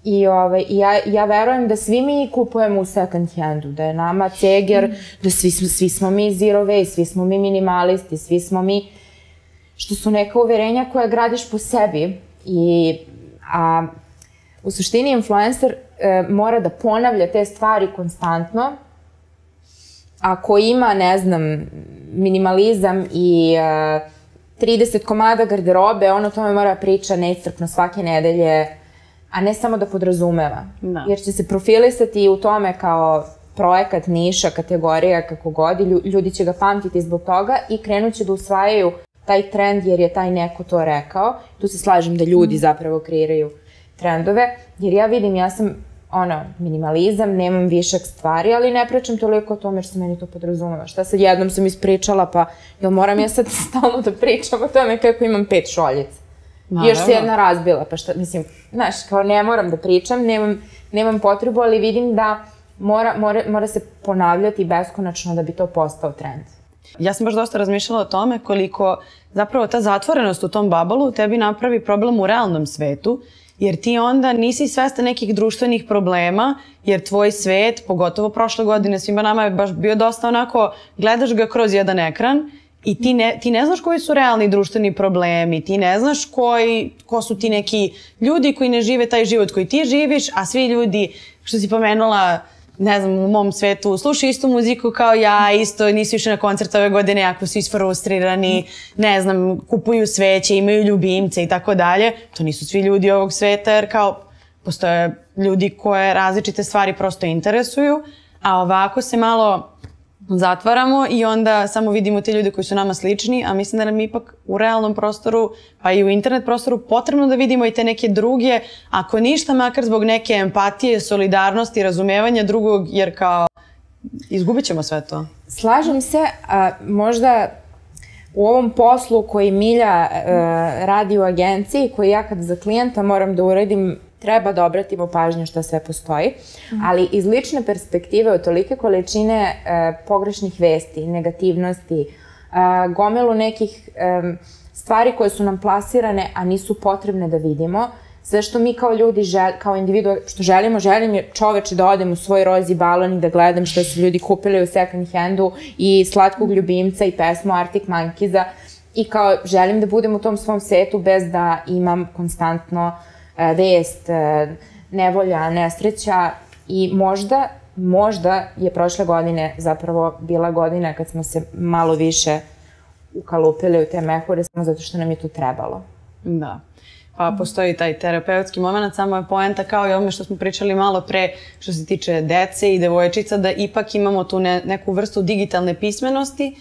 I ovaj, ja, ja verujem da svi mi kupujemo u second handu, da je nama ceger, da svi, svi smo mi zero waste, svi smo mi minimalisti, svi smo mi, što su neka uverenja koja gradiš po sebi. I, a, u suštini influencer e, mora da ponavlja te stvari konstantno, ako ima, ne znam, minimalizam i e, 30 komada garderobe, on o tome mora priča neiscrpno svake nedelje, a ne samo da podrazumeva. Da. Jer će se profilisati u tome kao projekat, niša, kategorija, kako god, i ljudi će ga pamtiti zbog toga i krenut će da usvajaju taj trend jer je taj neko to rekao. Tu se slažem da ljudi mm. zapravo kreiraju trendove, jer ja vidim, ja sam ono, minimalizam, nemam višak stvari, ali ne pričam toliko o tome jer se meni to podrazumeva. Šta sad jednom sam ispričala, pa jel moram ja sad stalno da pričam o tome kako imam pet šoljica? Naravno. Još se jedna razbila, pa šta, mislim, znaš, kao ne moram da pričam, nemam, nemam potrebu, ali vidim da mora, mora, mora se ponavljati beskonačno da bi to postao trend. Ja sam baš dosta razmišljala o tome koliko zapravo ta zatvorenost u tom babalu tebi napravi problem u realnom svetu, jer ti onda nisi svesta nekih društvenih problema, jer tvoj svet, pogotovo prošle godine, svima nama je baš bio dosta onako, gledaš ga kroz jedan ekran i ti ne, ti ne znaš koji su realni društveni problemi, ti ne znaš koji, ko su ti neki ljudi koji ne žive taj život koji ti živiš, a svi ljudi, što si pomenula, ne znam, u mom svetu slušaju istu muziku kao ja, isto nisu išli na koncert ove godine, jako su isfrustrirani, ne znam, kupuju sveće, imaju ljubimce i tako dalje. To nisu svi ljudi ovog sveta jer kao postoje ljudi koje različite stvari prosto interesuju, a ovako se malo zatvaramo i onda samo vidimo te ljude koji su nama slični, a mislim da nam ipak u realnom prostoru, pa i u internet prostoru potrebno da vidimo i te neke druge, ako ništa, makar zbog neke empatije, solidarnosti, razumevanja drugog, jer kao izgubit ćemo sve to. Slažem se, a možda u ovom poslu koji Milja e, radi u agenciji, koji ja kad za klijenta moram da uradim treba da obratimo pažnju šta sve postoji, mm. ali iz lične perspektive od tolike količine e, pogrešnih vesti, negativnosti, e, gomilu nekih e, stvari koje su nam plasirane, a nisu potrebne da vidimo, sve što mi kao ljudi, žel, kao individu, što želimo, želim je čoveče da odem u svoj rozi balon i da gledam što su ljudi kupili u second handu i slatkog ljubimca i pesmu Arctic Monkeys-a i kao želim da budem u tom svom svetu bez da imam konstantno uh, vest, e, nevolja, nesreća i možda, možda je prošle godine zapravo bila godina kad smo se malo više ukalupili u te mehure samo zato što nam je to trebalo. Da. Pa postoji taj terapeutski moment, samo je poenta kao i ome što smo pričali malo pre što se tiče dece i devojčica, da ipak imamo tu ne, neku vrstu digitalne pismenosti,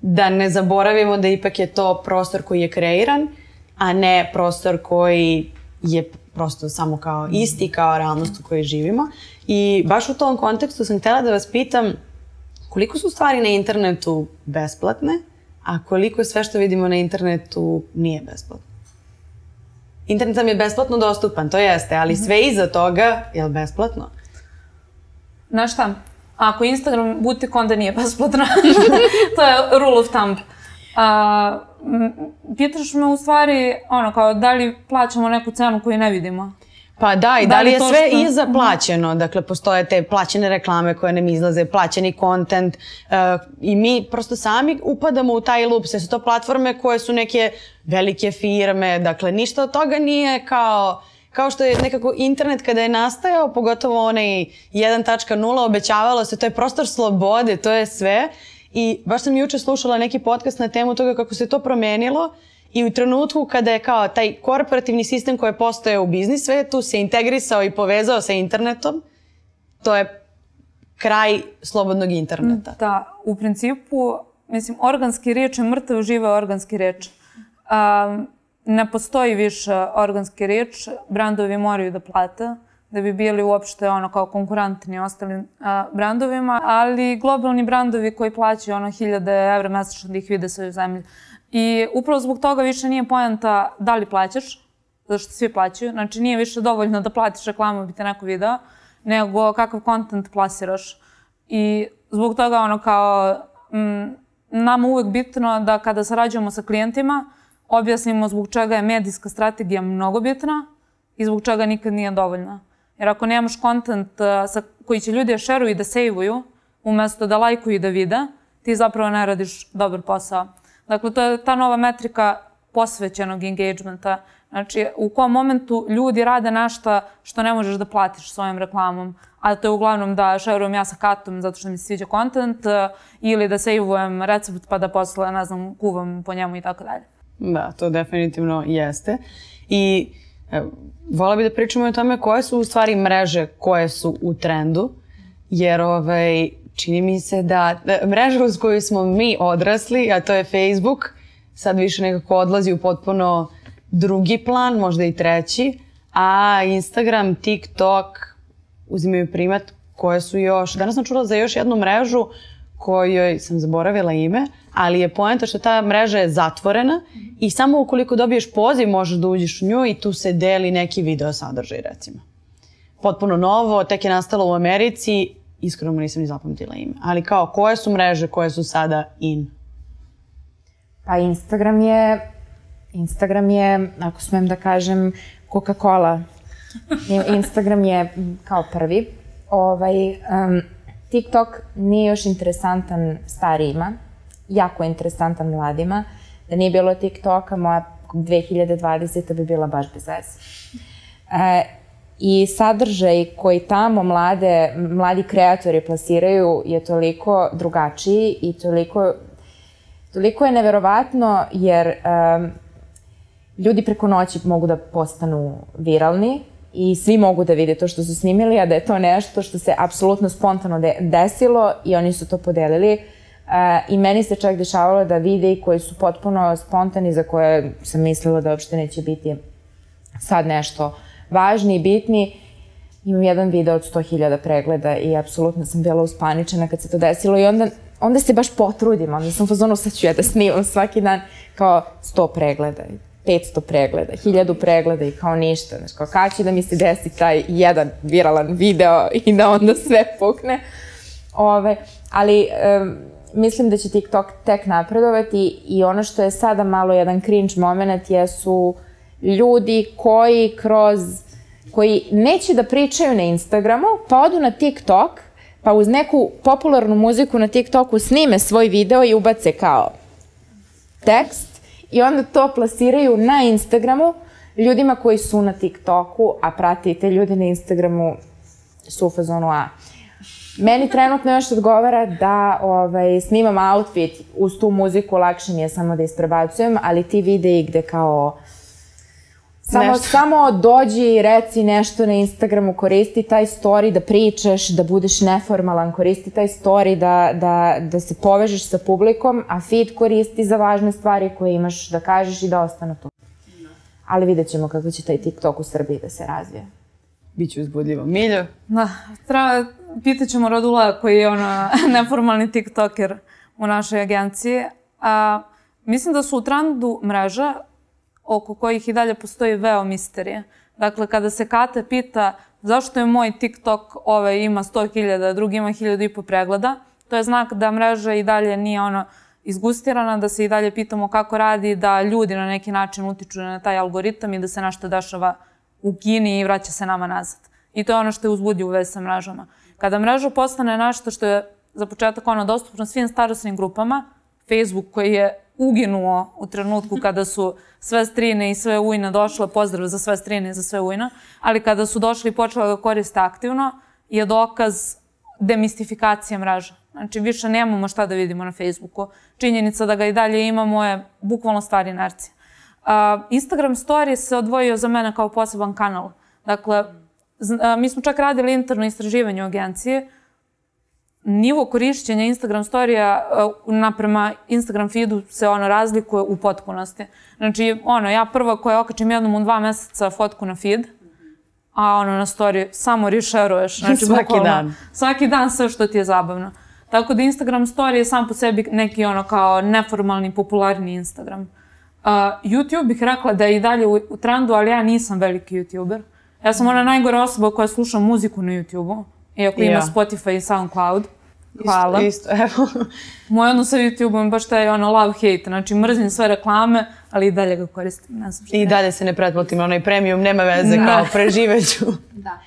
da ne zaboravimo da ipak je to prostor koji je kreiran, a ne prostor koji je prosto samo kao isti, kao realnost u kojoj živimo. I baš u tom kontekstu sam htela da vas pitam koliko su stvari na internetu besplatne, a koliko sve što vidimo na internetu nije besplatno. Internet nam je besplatno dostupan, to jeste, ali mhm. sve iza toga je li besplatno? Znaš šta? Ako Instagram butik, onda nije besplatno. to je rule of thumb. A, pitaš me u stvari, ono, kao, da li plaćamo neku cenu koju ne vidimo? Pa da, i da, da li je sve što... iza plaćeno? Dakle, postoje te plaćene reklame koje nam izlaze, plaćeni kontent uh, i mi prosto sami upadamo u taj loop. Sve su to platforme koje su neke velike firme, dakle, ništa od toga nije kao kao što je nekako internet kada je nastajao, pogotovo onaj 1.0, obećavalo se, to je prostor slobode, to je sve. I baš sam juče slušala neki podcast na temu toga kako se to promenilo i u trenutku kada je kao taj korporativni sistem koji je postojao u biznis svetu se integrisao i povezao sa internetom, to je kraj slobodnog interneta. Da, u principu, mislim, organski reč je mrtav, živa organski reč. Um, ne postoji više organski reč, brandovi moraju da plate da bi bili uopšte ono kao konkurentni ostalim a, brandovima, ali globalni brandovi koji plaćaju ono hiljade evra mesečno da ih vide svoju zemlju. I upravo zbog toga više nije pojenta da li plaćaš, zato što svi plaćaju, znači nije više dovoljno da platiš reklamu bi te neko video, nego kakav kontent plasiraš. I zbog toga ono kao, m, nama uvek bitno da kada sarađujemo sa klijentima, objasnimo zbog čega je medijska strategija mnogo bitna i zbog čega nikad nije dovoljna. Jer ako nemaš kontent uh, sa, koji će ljudi da šeruju i da sejvuju, umesto da lajkuju i da vide, ti zapravo ne radiš dobar posao. Dakle, to je ta nova metrika posvećenog engagementa. Znači, u kom momentu ljudi rade nešto što ne možeš da platiš svojom reklamom, a to je uglavnom da šerujem ja sa katom zato što mi se sviđa kontent uh, ili da sejvujem recept pa da posle, ne znam, kuvam po njemu i tako dalje. Da, to definitivno jeste. I vola bi da pričamo o tome koje su u stvari mreže koje su u trendu, jer ovaj, čini mi se da, da mreža uz koju smo mi odrasli, a to je Facebook, sad više nekako odlazi u potpuno drugi plan, možda i treći, a Instagram, TikTok, uzimaju primat koje su još, danas sam čula za još jednu mrežu kojoj sam zaboravila ime, ali je poenta što ta mreža je zatvorena i samo ukoliko dobiješ poziv možeš da uđeš u nju i tu se deli neki video sadržaj recimo. Potpuno novo, tek je nastalo u Americi, iskreno mu nisam ni zapamtila ime. Ali kao, koje su mreže koje su sada in? Pa Instagram je, Instagram je, ako smem da kažem, Coca-Cola. Instagram je kao prvi. Ovaj, um, TikTok nije još interesantan starijima, jako interesantan mladima. Da nije bilo TikToka, moja 2020. bi bila baš bez veze. E, I sadržaj koji tamo mlade, mladi kreatori plasiraju je toliko drugačiji i toliko, toliko je neverovatno jer um, ljudi preko noći mogu da postanu viralni i svi mogu da vide to što su snimili, a da je to nešto što se apsolutno spontano de desilo i oni su to podelili. Uh, I meni se čak dešavalo da videi koji su potpuno spontani, za koje sam mislila da uopšte neće biti sad nešto važni i bitni, imam jedan video od 100.000 pregleda i apsolutno sam bila uspaničena kad se to desilo i onda, onda se baš potrudim, onda sam fazonu sad ću ja da snimam svaki dan kao 100 pregleda 500 pregleda, 1000 pregleda i kao ništa. Znaš, kao kada će da mi se desi taj jedan viralan video i da onda sve pukne. Ove, ali um, mislim da će TikTok tek napredovati i ono što je sada malo jedan cringe moment jesu ljudi koji kroz koji neće da pričaju na Instagramu, pa odu na TikTok, pa uz neku popularnu muziku na TikToku snime svoj video i ubace kao tekst i onda to plasiraju na Instagramu ljudima koji su na TikToku, a prate i te ljude na Instagramu su u fazonu A. Meni trenutno još odgovara da ovaj, snimam outfit uz tu muziku, lakše mi je samo da isprebacujem, ali ti videi gde kao Samo, nešto. samo dođi i reci nešto na Instagramu, koristi taj story da pričaš, da budeš neformalan, koristi taj story da, da, da se povežeš sa publikom, a feed koristi za važne stvari koje imaš da kažeš i da ostane tu. Ali vidjet ćemo kako će taj TikTok u Srbiji da se razvije. Biće uzbudljivo. Miljo? Da, treba, pitat ćemo Radula koji je ono neformalni TikToker u našoj agenciji. A, mislim da su u trendu mreža oko kojih i dalje postoji veo misterije. Dakle, kada se Kata pita zašto je moj TikTok ovaj ima 100.000, drugi ima 1.000 i po pregleda, to je znak da mreža i dalje nije ono izgustirana, da se i dalje pitamo kako radi, da ljudi na neki način utiču na taj algoritam i da se nešto dešava u Kini i vraća se nama nazad. I to je ono što je uzbudi u vezi sa mrežama. Kada mreža postane nešto što je za početak ono dostupno svim starostnim grupama, Facebook koji je uginuo u trenutku kada su sve strine i sve ujne došle, pozdrav za sve strine i za sve ujne, ali kada su došli i počeli da koriste aktivno, je dokaz demistifikacije mreža. Znači, više nemamo šta da vidimo na Facebooku. Činjenica da ga i dalje imamo je bukvalno stvar inercija. Instagram Story se odvojio za mene kao poseban kanal. Dakle, mi smo čak radili interno istraživanje u agenciji nivo korišćenja Instagram storija uh, naprema Instagram feedu se ono razlikuje u potpunosti. Znači, ono, ja prva koja okačim jednom u dva meseca fotku na feed, a ono na story samo rešeruješ. Znači, svaki bukvalno, dan. Svaki dan sve što ti je zabavno. Tako da Instagram story je sam po sebi neki ono kao neformalni, popularni Instagram. Uh, YouTube bih rekla da je i dalje u, u trendu, ali ja nisam veliki YouTuber. Ja sam ona najgora osoba koja sluša muziku na YouTube-u, iako ima ja. Spotify i SoundCloud. Hvala. Isto, isto evo. Moj odnos sa YouTube-om je baš taj ono love-hate, znači mrzim sve reklame, ali i dalje ga koristim, ne znam šta. I dalje se ne pretplatim onaj premium, nema veze, ne. kao preživeću. da.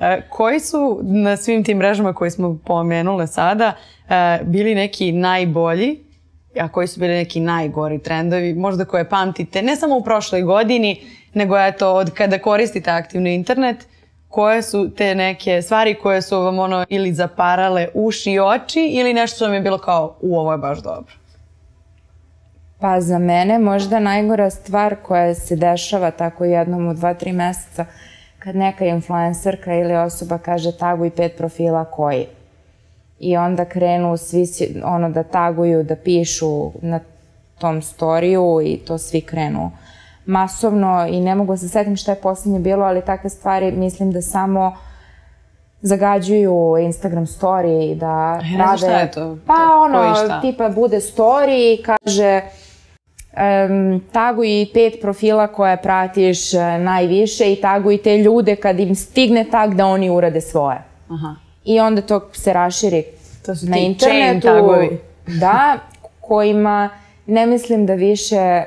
E, koji su na svim tim mrežama koje smo pomenule sada e, bili neki najbolji, a koji su bili neki najgori trendovi, možda koje pamtite, ne samo u prošloj godini, nego eto od kada koristite aktivno internet, koje su te neke stvari koje su vam ono ili zaparale uši i oči ili nešto što vam je bilo kao u ovo je baš dobro? Pa za mene možda najgora stvar koja se dešava tako jednom u dva, tri meseca kad neka influencerka ili osoba kaže taguj pet profila koji. I onda krenu svi ono da taguju, da pišu na tom storiju i to svi krenu masovno i ne mogu da se setim šta je poslednje bilo, ali takve stvari mislim da samo zagađuju Instagram story i da znam rade... šta je to. Pa To- ono, šta? tipa bude story i kaže um, taguj pet profila koje pratiš e, najviše i taguj te ljude kad im stigne tag da oni urade svoje. Aha. I onda to se raširi To su na internetu. tagovi. Da, kojima ne mislim da više,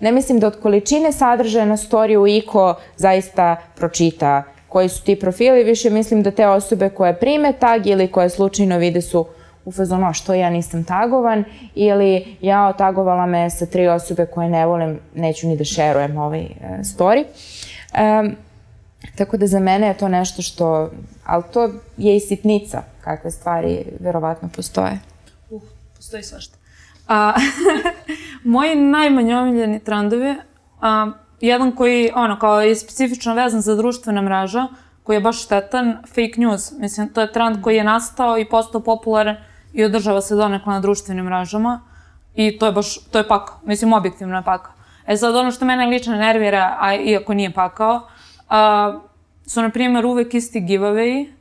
ne mislim da od količine sadržaja na storiju iko zaista pročita koji su ti profili, više mislim da te osobe koje prime tag ili koje slučajno vide su u fazonu, "A što ja nisam tagovan, ili ja otagovala me sa tri osobe koje ne volim, neću ni da šerujem ovaj e, story. Em, Tako da za mene je to nešto što, ali to je i sitnica kakve stvari verovatno postoje. Uh, postoji svašta. A, moji najmanje omiljeni trendovi, a, jedan koji ono, kao je specifično vezan za društvene mreža, koji je baš štetan, fake news. Mislim, to je trend koji je nastao i postao popularan i održava se donekle na društvenim mrežama. I to je baš, to je pakao. Mislim, objektivno je pakao. E sad, ono što mene lično nervira, a iako nije pakao, a, su, na primjer, uvek isti giveaway,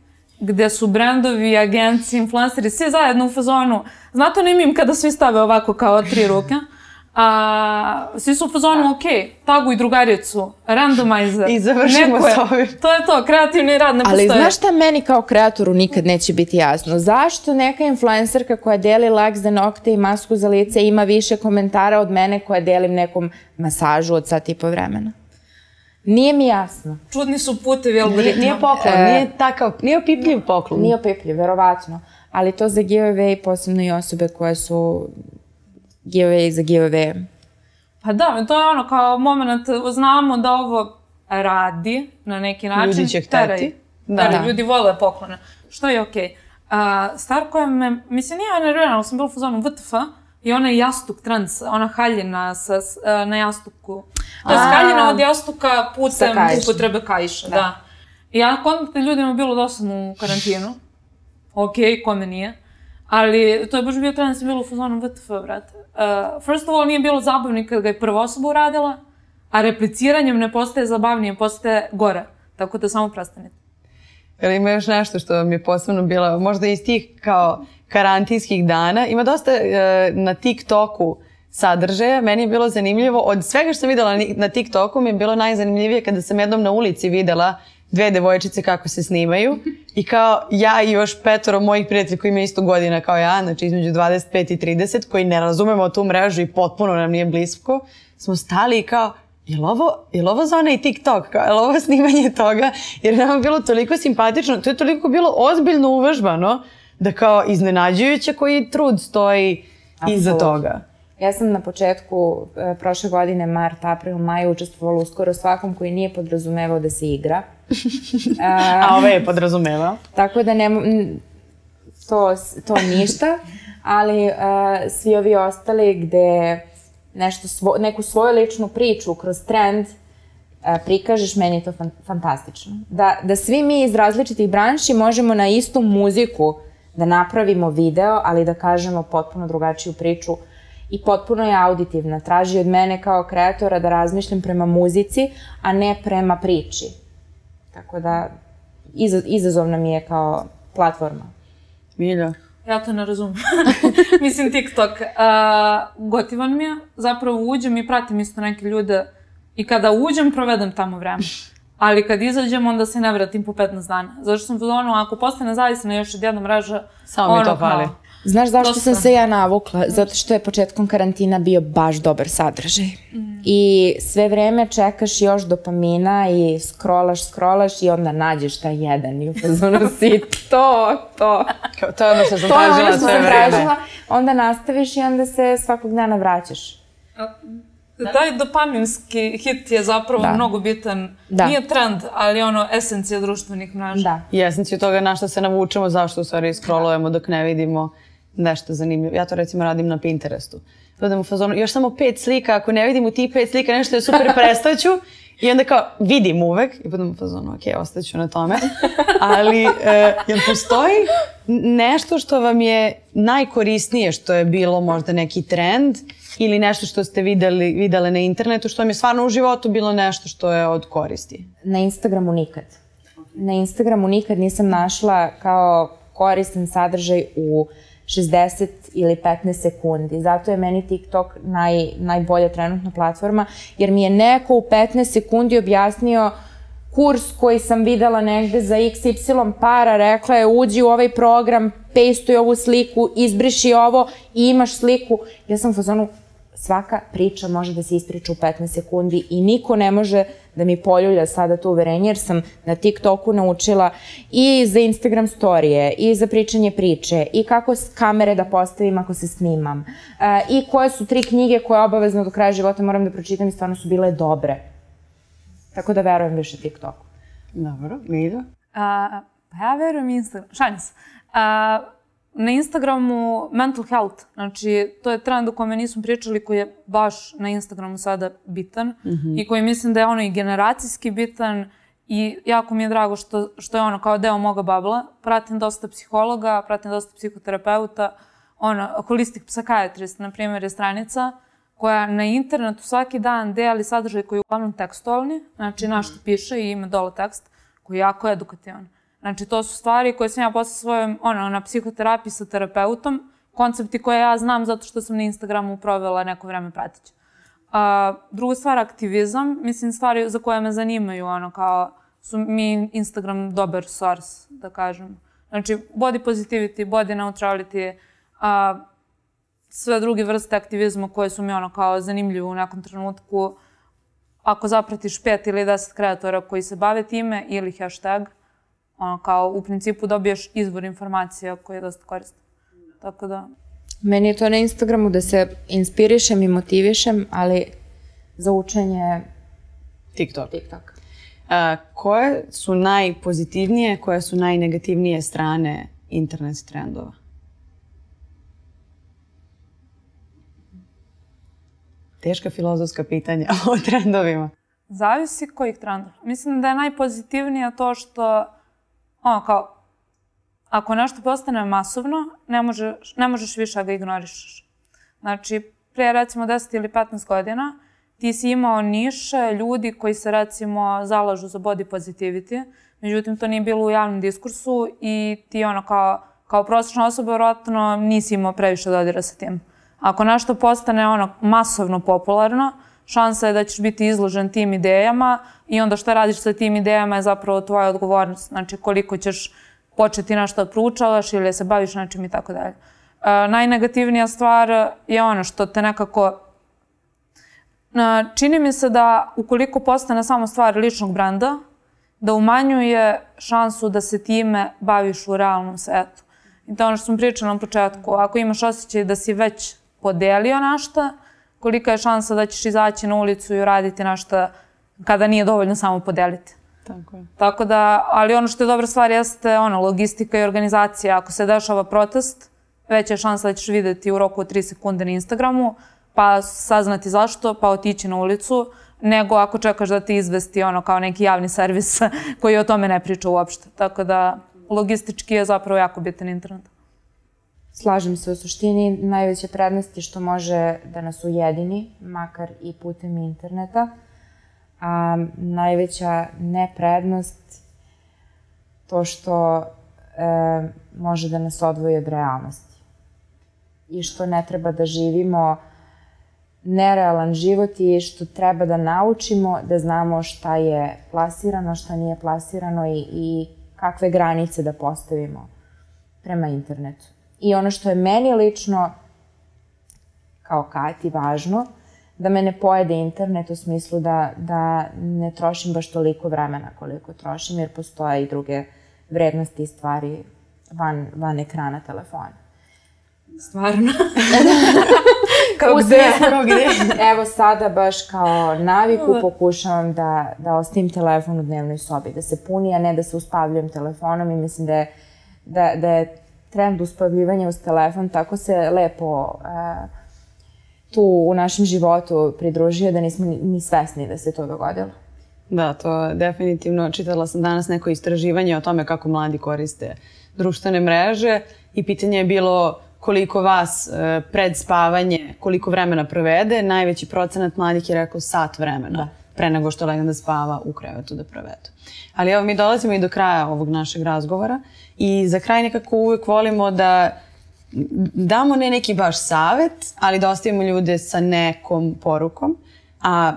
gde su brendovi, agenci, influenceri, svi zajedno u fazonu. Znate onaj mim kada svi stave ovako kao tri ruke? A, svi su u fazonu, ok, taguj drugaricu, randomizer. I završimo neko je- s ovim. To je to, kreativni rad ne Ali postoje. znaš šta meni kao kreatoru nikad neće biti jasno? Zašto neka influencerka koja deli lak za nokte i masku za lice ima više komentara od mene koja delim nekom masažu od sat i po vremena? Nije mi jasno. Čudni su putevi Nije, algoritma. nije poklon, nije takav, nije opipljiv poklon. Nije opipljiv, verovatno. Ali to za giveaway, posebno i osobe koje su giveaway za giveaway. Pa da, to je ono kao moment, znamo da ovo radi na neki način. Ljudi će hteti. teraj. Da. Da, Da. ljudi vole poklone. Što je okej. A, stvar koja me, mislim, nije nervirana, ali sam bila u fazonu WTF i onaj jastuk trans, ona haljina sa, s- a, na jastuku. To je haljina od jastuka putem upotrebe kaiša, da. da. I ja kontam da ljudima bilo dosadno u karantinu. Okej, kome nije. Ali to je baš bio trend, sam bila u fazonu WTF, brate. Uh, first of all, nije bilo zabavno kad ga je prva osoba uradila, a repliciranjem ne postaje zabavnije, postaje gore. Tako da samo prestanite. Jel ima još nešto što mi je posebno bilo, možda iz tih kao karantinskih dana, ima dosta e, na TikToku sadržaja, meni je bilo zanimljivo, od svega što sam videla na- TikToku mi je bilo najzanimljivije kada sam jednom na ulici videla dve devojčice kako se snimaju i kao ja i još petoro mojih prijatelja koji imaju istu godina kao ja, znači između 25 i 30, koji ne razumemo tu mrežu i potpuno nam nije blisko, smo stali i kao Jel ovo, jel ovo za onaj TikTok? Kao, jel ovo snimanje toga? Jer nam je bilo toliko simpatično, to je toliko bilo ozbiljno uvežbano, da kao iznenađujuće koji trud stoji iza Apsolutno. toga. Ja sam na početku e, prošle godine, mart, april, maj, učestvovala u skoro svakom koji nije podrazumevao da se igra. A ove je podrazumevao. Tako da nema, n- to, to ništa, ali uh, svi ovi ostali gde nešto svo, neku svoju ličnu priču kroz trend uh, prikažeš, meni je to fan, fantastično. Da, da svi mi iz različitih branši možemo na istu muziku da napravimo video, ali da kažemo potpuno drugačiju priču i potpuno je auditivna. Traži od mene kao kreatora da razmišljam prema muzici, a ne prema priči. Tako da iza- izazovna mi je kao platforma. Milja. Ja to ne razumem. Mislim, TikTok. Uh, gotivan mi je. Zapravo uđem i pratim isto neke ljude i kada uđem, provedem tamo vreme. Ali kad izađem, onda se ne vratim po 15 dana. Zašto sam ono, ako postane zavisna još od jedna mreža, Samo mi ono to fali. kao, Znaš zašto Dosta. sam se ja navukla? Zato što je početkom karantina bio baš dobar sadržaj. I sve vreme čekaš još dopamina i scrollaš, scrollaš i onda nađeš taj jedan i u fazonu si to, to. Kao, to je ono što sam To tražila sve vreme. Onda nastaviš i onda se svakog dana vraćaš. Taj dopaminski hit je zapravo Da. mnogo bitan. Da. Nije trend, ali ono esencija društvenih mreža. Da. I esenciju toga na što se navučemo, zašto u stvari scrollujemo dok ne vidimo nešto zanimljivo. Ja to recimo radim na Pinterestu. Dodam u fazonu, još samo pet slika, ako ne vidim u tih pet slika nešto je super, prestaću. I onda kao, vidim uvek i budem u fazonu, ok, ostaću na tome. Ali, e, jel postoji nešto što vam je najkorisnije, što je bilo možda neki trend ili nešto što ste videli, videle na internetu, što vam je stvarno u životu bilo nešto što je od koristi? Na Instagramu nikad. na Instagramu nikad nisam našla kao koristan sadržaj u 60 ili 15 sekundi. Zato je meni TikTok naj, najbolja trenutna platforma, jer mi je neko u 15 sekundi objasnio kurs koji sam videla negde za XY para, rekla je uđi u ovaj program, pejstuj ovu sliku, izbriši ovo i imaš sliku. Ja sam u fazonu, svaka priča može da se ispriča u 15 sekundi i niko ne može da mi poljulja sada to uverenje, jer sam na TikToku naučila i za Instagram storije, i za pričanje priče, i kako kamere da postavim ako se snimam, e, i koje su tri knjige koje obavezno do kraja života moram da pročitam i stvarno su bile dobre. Tako da verujem više TikToku. Dobro, Milja? A, pa ja verujem Instagram. Šalim se. A, na Instagramu mental health, znači to je trend o kome nismo pričali koji je baš na Instagramu sada bitan mm -hmm. i koji mislim da je ono i generacijski bitan i jako mi je drago što, što je ono kao deo moga babla. Pratim dosta psihologa, pratim dosta psihoterapeuta, ono, holistic psychiatrist, na primjer, je stranica koja na internetu svaki dan deli sadržaj koji je uglavnom tekstualni, znači našto piše i ima dole tekst, koji je jako edukativan. Znači, to su stvari koje sam ja posle svojom, ono, na psihoterapiji sa terapeutom, koncepti koje ja znam zato što sam na Instagramu provela neko vreme pratići. A, druga stvar, aktivizam. Mislim, stvari za koje me zanimaju, ono, kao su mi Instagram dobar source, da kažem. Znači, body positivity, body neutrality, a, sve druge vrste aktivizma koje su mi ono kao zanimljive u nekom trenutku. Ako zapratiš pet ili deset kreatora koji se bave time ili hashtag, ono, kao u principu dobiješ izvor informacija koji je dosta koristan. Tako da... Meni je to na Instagramu da se inspirišem i motivišem, ali za učenje TikTok. TikTok. A, koje su najpozitivnije, koje su najnegativnije strane internet trendova? Teška filozofska pitanja o trendovima. Zavisi kojih trendova. Mislim da je najpozitivnije to što ono kao, ako nešto postane masovno, ne, može, ne možeš više da ga ignorišeš. Znači, pre recimo 10 ili 15 godina, ti si imao niše ljudi koji se recimo zalažu za body positivity, međutim to nije bilo u javnom diskursu i ti ono kao, kao prosječna osoba vjerojatno nisi imao previše dodira sa tim. Ako nešto postane ono masovno popularno, šansa je da ćeš biti izložen tim idejama i onda šta radiš sa tim idejama je zapravo tvoja odgovornost. Znači koliko ćeš početi nešto da proučavaš ili se baviš nečim i tako dalje. E, najnegativnija stvar je ono što te nekako e, čini mi se da ukoliko postane samo stvar ličnog brenda, da umanjuje šansu da se time baviš u realnom svetu. I to je ono što sam pričala na početku. Ako imaš osjećaj da si već podelio našta, kolika je šansa da ćeš izaći na ulicu i uraditi nešto kada nije dovoljno samo podeliti. Tako je. Tako da, ali ono što je dobra stvar jeste ono, logistika i organizacija. Ako se dešava protest, veća je šansa da ćeš videti u roku od 3 sekunde na Instagramu, pa saznati zašto, pa otići na ulicu, nego ako čekaš da ti izvesti ono kao neki javni servis koji o tome ne priča uopšte. Tako da logistički je zapravo jako bitan internet. Slažem se u suštini, najveća prednost je što može da nas ujedini, makar i putem interneta. A najveća neprednost to što e, može da nas odvoji od realnosti. I što ne treba da živimo nerealan život i što treba da naučimo da znamo šta je plasirano, šta nije plasirano i, i kakve granice da postavimo prema internetu. I ono što je meni lično, kao Kati, važno, da me ne pojede internet u smislu da, da ne trošim baš toliko vremena koliko trošim, jer postoje i druge vrednosti i stvari van, van ekrana telefona. Stvarno? kao gde? Gde? Evo sada baš kao naviku pokušavam da, da ostavim telefon u dnevnoj sobi, da se puni, a ne da se uspavljujem telefonom i mislim da je, da, da je trend uspavljivanja uz telefon tako se lepo e, tu u našem životu pridružio da nismo ni, ni svesni da se to dogodilo. Da, to definitivno. Čitala sam danas neko istraživanje o tome kako mladi koriste društvene mreže i pitanje je bilo koliko vas e, pred spavanje, koliko vremena provede. Najveći procenat mladih je rekao sat vremena. Da pre nego što legam da spava u krevetu da provedu. Ali evo mi dolazimo i do kraja ovog našeg razgovora i za kraj nekako uvek volimo da damo ne neki baš savet, ali da ostavimo ljude sa nekom porukom. A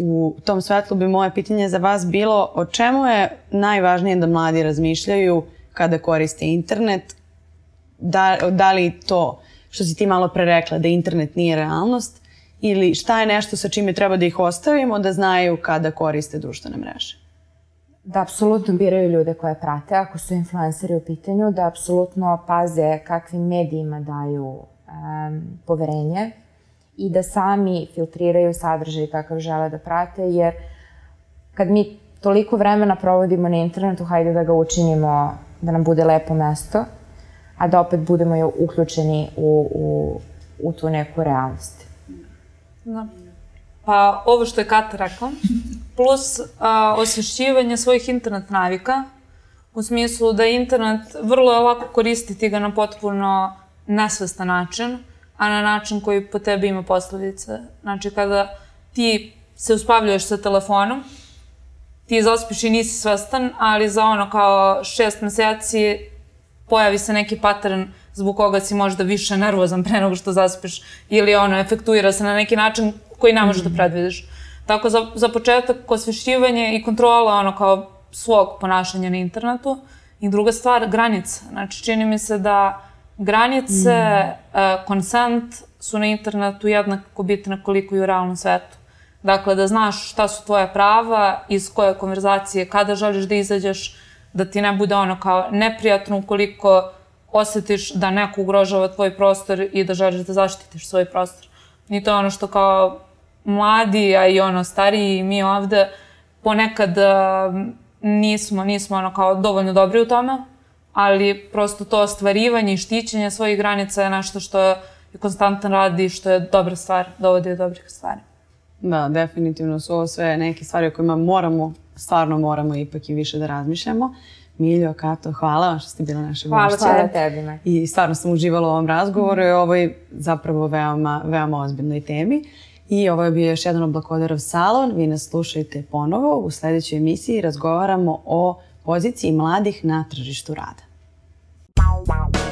u tom svetlu bi moje pitanje za vas bilo o čemu je najvažnije da mladi razmišljaju kada koriste internet? Da, da li to što si ti malo pre rekla da internet nije realnost ili šta je nešto sa čime treba da ih ostavimo da znaju kada koriste društvene mreže? Da apsolutno biraju ljude koje prate, ako su influenceri u pitanju, da apsolutno paze kakvim medijima daju um, poverenje i da sami filtriraju sadržaj kakav žele da prate, jer kad mi toliko vremena provodimo na internetu, hajde da ga učinimo da nam bude lepo mesto, a da opet budemo uključeni u, u, u tu neku realnost. Da. Pa ovo što je Kata rekla, plus a, osvešćivanje svojih internet navika, u smislu da internet vrlo je lako koristiti ga na potpuno nesvestan način, a na način koji po tebi ima posledice. Znači, kada ti se uspavljuješ sa telefonom, ti zaspiš i nisi svestan, ali za ono kao šest meseci pojavi se neki pattern zbog koga si možda više nervozan pre nego što zaspiš ili ono, efektuira se na neki način koji ne možeš mm -hmm. da predvidiš. Tako za, za početak osvešćivanje i kontrola ono kao svog ponašanja na internetu i druga stvar, granica. Znači, čini mi se da granice, mm. konsent su na internetu jednako bitne koliko i u realnom svetu. Dakle, da znaš šta su tvoje prava, iz koje konverzacije, kada želiš da izađeš, da ti ne bude ono kao neprijatno ukoliko osetiš da neko ugrožava tvoj prostor i da želiš da zaštitiš svoj prostor. I to je ono što kao mladi, a i ono stariji mi ovde ponekad nismo, nismo ono kao dovoljno dobri u tome, ali prosto to ostvarivanje i štićenje svojih granica je nešto što je konstantan rad i što je dobra stvar, dovodi do dobrih stvari. Da, definitivno su ovo sve neke stvari o kojima moramo, stvarno moramo ipak i više da razmišljamo. Miljo, Kato, hvala vam što ste bila naše hvala gošće. Hvala tebi. I stvarno sam uživala u ovom razgovoru mm. i ovoj zapravo veoma, veoma ozbiljnoj temi. I ovo je bio još jedan oblakodarov salon. Vi nas slušajte ponovo. U sledećoj emisiji razgovaramo o poziciji mladih na tržištu rada. Wow, wow.